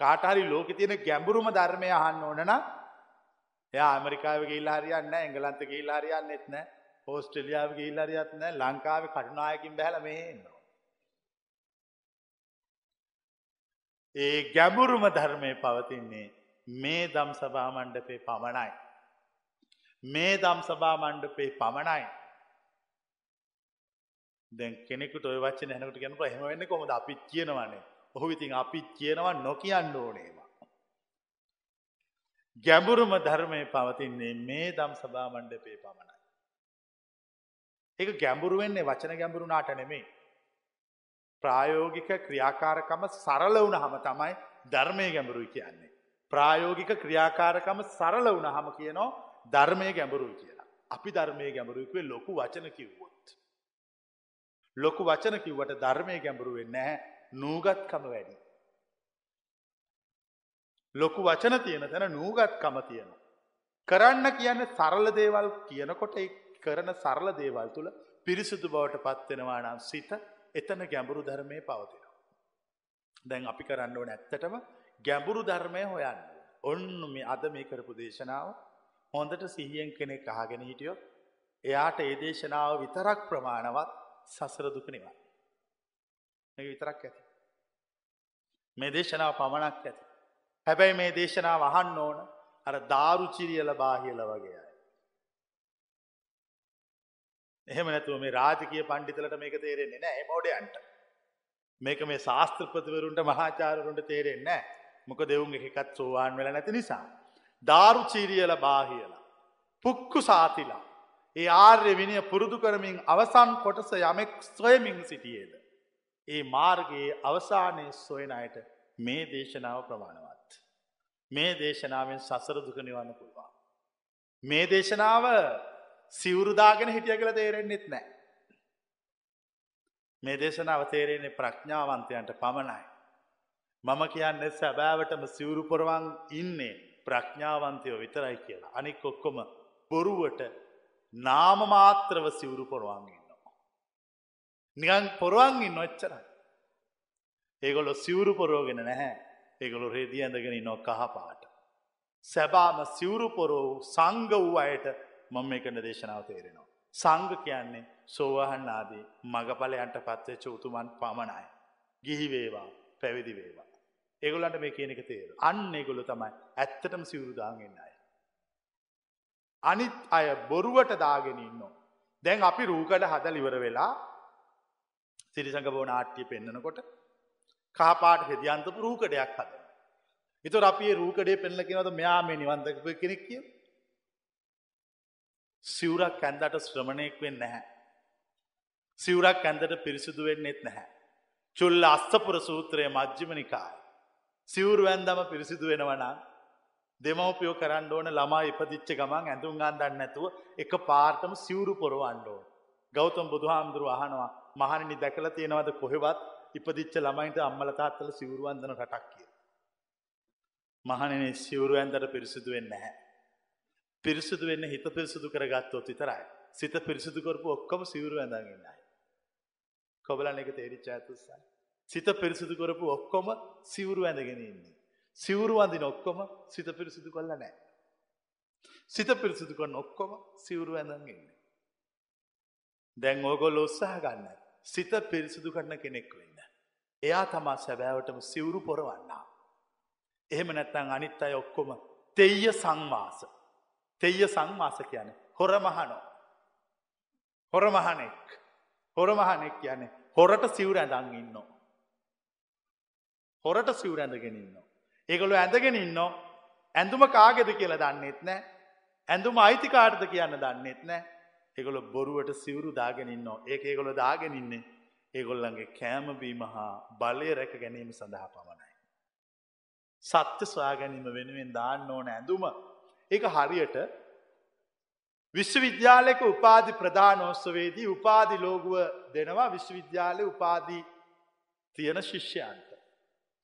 Speaker 2: කාටහරි ලෝක තියෙන ගැඹුරුම ධර්මය අහන්න ඕනන එයා ඇමරිකාව ගිහිල්ලා හරියන්නේ නැහැ එංගලන්ත ගිහිල්ලා හරියන්නේත් නැහැ ඕස්ට්‍රේලියාව ගිහිල්ලා හරියත් නැහැ ලංකාවේ කටුනායකින් බහැලා මෙහෙ එනවා ඒ ගැඹුරුම ධර්මයේ පවතින්නේ මේ දම් සභා මණ්ඩපේ පමණයි. මේ දම් සභා මණ්ඩපේ පමණයි. දැන් කෙනෙකුට ඔය වචන හැනකට කියනකොට එහෙම වෙන්නේ කොහොමද? අපි කියනවනේ. ඔහු ඉතින් අපි කියනවා නොකියන්න ඕනේවා. ගැඹුරුම ධර්මය පවතින්නේ මේ දම් සභා මණ්ඩපේ පමණයි. ඒක ගැඹුරු වෙන්නේ වචන ගැඹුරුනාට නෙමේ. ප්‍රායෝගික ක්‍රියාකාරකම සරල වුණහම තමයි ධර්මය ගැඹුරුයි කියන්නේ. ප්‍රායෝගික ක්‍රියාකාරකම සරල වුණහම කියනෝ ධර්මය ගැඹුරුයි කියලා. අපි ධර්මය ගැඹුරුයිකුවේ ලොකු වචන කිව්වොත්. ලොකු වචන කිව්වට ධර්මය ගැඹුරුවෙන් නැහැ නූගත්කම වැඩි. ලොකු වචන තියෙන තැන නූගත්කම තියෙන. කරන්න කියන්න සරල දේවල් කියනකොට කරන සරල දේවල් තුළ පිරිසිදු බවට පත්වෙනවා නම් සිත එතන ගැඹුරු ධර්මය පවතින. දැන් අපි කරන්න ඕන ඇත්තටම ගැඹුරු ධර්මය හොයන්න. ඔන්න මේ අද මේ කරපු දේශනාව හොඳට සිහියෙන් කෙනෙක් අහගෙන හිටියොත් එයාට ඒ දේශනාව විතරක් ප්‍රමාණවත් සසර දුක නිවා. එක විතරක් ඇති. මේ දේශනාව පමණක් ඇති. හැබැයි මේ දේශනාව අහන්න ඕන අර දාරුචිරියල බාහිල වගේ අය. එහෙම නැතුව මේ රාජකීය පණ්ඩිතලට මේක තේරෙන්නේ නෑ එමෝඩයන්ට. මේක මේ ශාස්ත්‍රපතිවරුන්ට මහාචාරරුන්ට තේරෙන්නේ නෑ මොක දෙවුන් එකත් සෝවාන් වෙලා නැති නිසා. දාරුචීරියල බාහියලා. පුක්කු සාතිලා. ඒ ආර්ය විනය පුරුදු කරමින් අවසන් කොටස යමෙක් ස්වයමින් සිටියේද. ඒ මාර්ගයේ අවසානය සොයන අයට මේ දේශනාව ප්‍රමාණවත්. මේ දේශනාවෙන් සසර දුක නිවන්න පුළුවන්. මේ දේශනාව සිවුරුදාගෙන හිටිය කළ තේරෙන්න්නෙත් නෑ. මේ දේශනාව තේරෙන්නේ ප්‍රඥාවන්තයන්ට පමණයි. මම කියන්න සැබෑවටම සිවුරු පොරවන් ඉන්නේ ප්‍රඥාවන්තයෝ විතරයි කියලා. අනික් ඔක්කොම බොරුවට නාමමාත්‍රව සිවුරු පොරවන්ගේ. නිකන් පොරුවන්ගින් නොච්චරයි. ඒගොලො සිවුරු පොරෝගෙන නැහැ ඒගොලු රෙදි ඇඳගෙන නො කහපාට. සැබාම සිවුරු පොරෝ සංග වූ අයට මම එකන දේශනාව තේරෙනවා. සංග කියන්නේ සෝවහන් ආදී මගපලයන්ට පත්වෙච්ච උතුමන් පමණයි. ගිහිවේවා පැවිදි වේවා. ඒගොලන්ට මේ කියන එක තේර. අන්න ඒගොලු තමයි ඇත්තටම සිවුරුදාගෙන් අය. අනිත් අය බොරුවට දාගෙන ඉන්නවා. දැන් අපි රූකඩ හද ලිවර වෙලා සිරිසඟ බෝ නාට්‍ය පෙන්න්නනකොට කාපාට හෙදියන්තපු රූකඩයක් හද. එතුර අපි රූකඩේ පෙන්ල කෙනවද මෙයා මේ නිවන්දක කෙනෙක් කිය. සිවුරක් ඇන්දට ශ්‍රමණයෙක් වෙන්න නැහැ. සිවුරක් ඇන්දට පිරිසිදු වෙන්නෙත් නැහැ. චුල්ල අස්ථපුර සූත්‍රය මජ්්‍යමනිකායි. සිවුරු ඇන්දම පිරිසිදු වෙනවනා දෙමවපියෝ කරන්න ඕන ළමා ඉපදිච්ච ගමන් ඇඳුම් අන්දන්න නැතුව එක පාර්ටම සිවුරු පොරවන්ඩෝ. ගෞතම් බුදුහාමුදුරුව අහනවා මහණනි දැකල තියෙනවද කොහෙවත් ඉපදිච්ච ළමයින්ට අම්මල තාත්තල සිවරුවන්දන රටක් කිය. මහණනේ සිවුරු ඇන්දට පිරිසිදු වෙන්න හැ. පිරිසිදු වෙන්න හිත පිරිසිදු කරගත්තොත් විතරයි. සිත පිරිසිදු කරපු ඔක්කොම සිවුරු ඇඳගන්නයි. කොබලන එක තේරිච්ච ඇතුස්සයි. සිත පිරිසිදු කරපු ඔක්කොම සිවුරු ඇඳගෙන ඉන්නේ. සිවුරු අඳින ඔක්කොම සිත පිරිසිදු කොල්ල නෑ. සිත පිරිසිදු කොන්න ඔක්කොම සිවුරු ඇඳගන්නේ. දැන් ඕගොල් උත්සාහ ගන්න. සිත පිරිසිදු කරන කෙනෙක් වෙන්න. එයා තමා සැබෑවටම සිවුරු පොරවන්නා. එහෙම නැත්තං අනිත් අය ඔක්කොම තෙය සංවාස. තෙය සංවාස කියන හොරමහනෝ. හොරමහනෙක්. හොරමහනෙක් කියන්නේ හොරට සිවුර ඇඳන් ඉන්නවා. හොරට සිවුර ඇඳගෙන ඉන්නවා. ඒගොල්ලෝ ඇඳගෙන ඉන්නවා. ඇඳුම කාගෙද කියලා දන්නෙත් නෑ. ඇඳුම අයිතිකාටද කියන්න දන්නෙත් නෑ. ඒගොල බොරුවට සිවුරු දාගෙන ඉන්න ඒක ඒගොල දාගෙන ඉන්නේ ඒගොල්ලන්ගේ කෑමබීම හා බලය රැක ගැනීම සඳහා පමණයි. සත්‍ය ස්වා ගැනීම වෙනුවෙන් දාන්න ඕන ඇඳුම ඒක හරියට විශ්වවිද්‍යාලයක උපාධි ප්‍රධානෝත්සවේදී උපාධි ලෝගුව දෙනවා විශ්වවිද්‍යාලය උපාධී තියෙන ශිෂ්‍යයන්ට.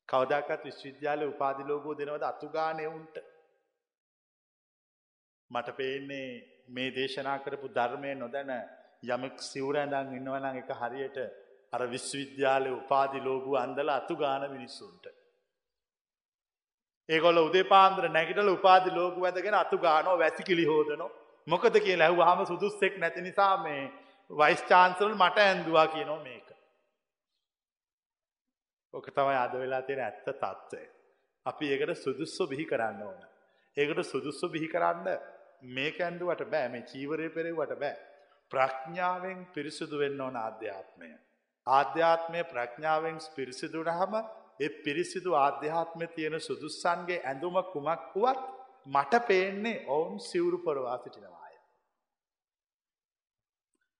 Speaker 2: කවදක්ත් විශ්වවිද්‍යාල උපාධි ලෝගෝ දෙනවද අතුගානයවුන්ට. මට පේන්නේ මේ දේශනා කරපු ධර්මය නොදැන යමක් සිවරැඳං ඉන්නවනං එක හරියට අර විශ්වවිද්‍යාලය උපාධි ලෝගු අන්දල අතු ගාන මිනිස්සුන්ට. ඒගොල උදේපාන්ද්‍ර නැගිටල උපාධි ලෝගු ඇදගෙන අතු ගානෝ වැසිකිලි හෝදනවා මොකද කිය ලැහු හම සුදුස්සෙක් නැති නිසා මේ වයිස්චාන්සරල් මට ඇන්දවා කියනෝ මේක. ඕක තමයි අද වෙලා තියෙන ඇත්ත තත්ත්වය. අපි ඒකට සුදුස්සො බිහි කරන්න ඕන. ඒකට සුදුස්සො බිහි කරන්න මේක ඇන්දුවට බෑ මේ චීවරය පෙරෙවට බෑ. ප්‍රඥාවෙන් පිරිසිදු වෙන්න ඕන අධ්‍යාත්මය. ආධ්‍යාත්මය ප්‍රඥාවෙන් පිරිසිදුට හම ඒ පිරිසිදු ආධ්‍යාත්මය තියෙන සුදුස්සන්ගේ ඇඳුම කුමක් වුවත් මට පේන්නේ ඔවුන් සිවුරු පොරවා සිටිනවාය.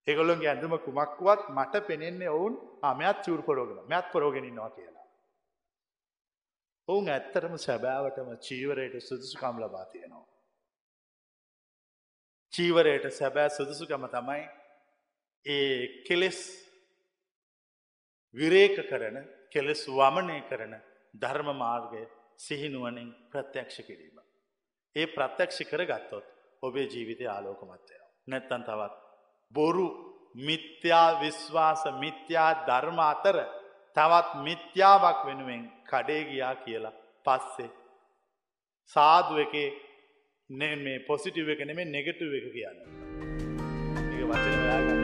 Speaker 2: ඒගොල්ලොන්ගේ ඇඳුම කුමක්වත් මට පෙනෙන්නේ ඔවුන් අමයත් සිවුරු පොරෝගෙන මැත් පොරෝගෙනන්නවා කියලා. ඔවුන් ඇත්තටම සැබෑවටම චීවරයට සුදුසුකම් ලබා තියෙනවා. චීවරයට සැබෑ සුදුසුකම තමයි ඒ කෙලෙස් විරේක කරන කෙලෙස් වමනය කරන ධර්ම මාර්ගය සිහිනුවනින් ප්‍රත්‍යක්ෂ කිරීම. ඒ ප්‍රත්‍යක්ෂ කර ගත්තොත් ඔබේ ජීවිතය ආලෝකමත්වය. නැත්තන් තවත්. බොරු මිත්‍යා විශ්වාස මිත්‍යා ධර්ම අතර තවත් මිත්‍යාවක් වෙනුවෙන් කඩේ ගියා කියලා පස්සේ. සාදු එකේ මේ පොසිටිව් එක නෙමේ නෙගටව එක කියන්න. ඒ වචන ඔයා ගන්න.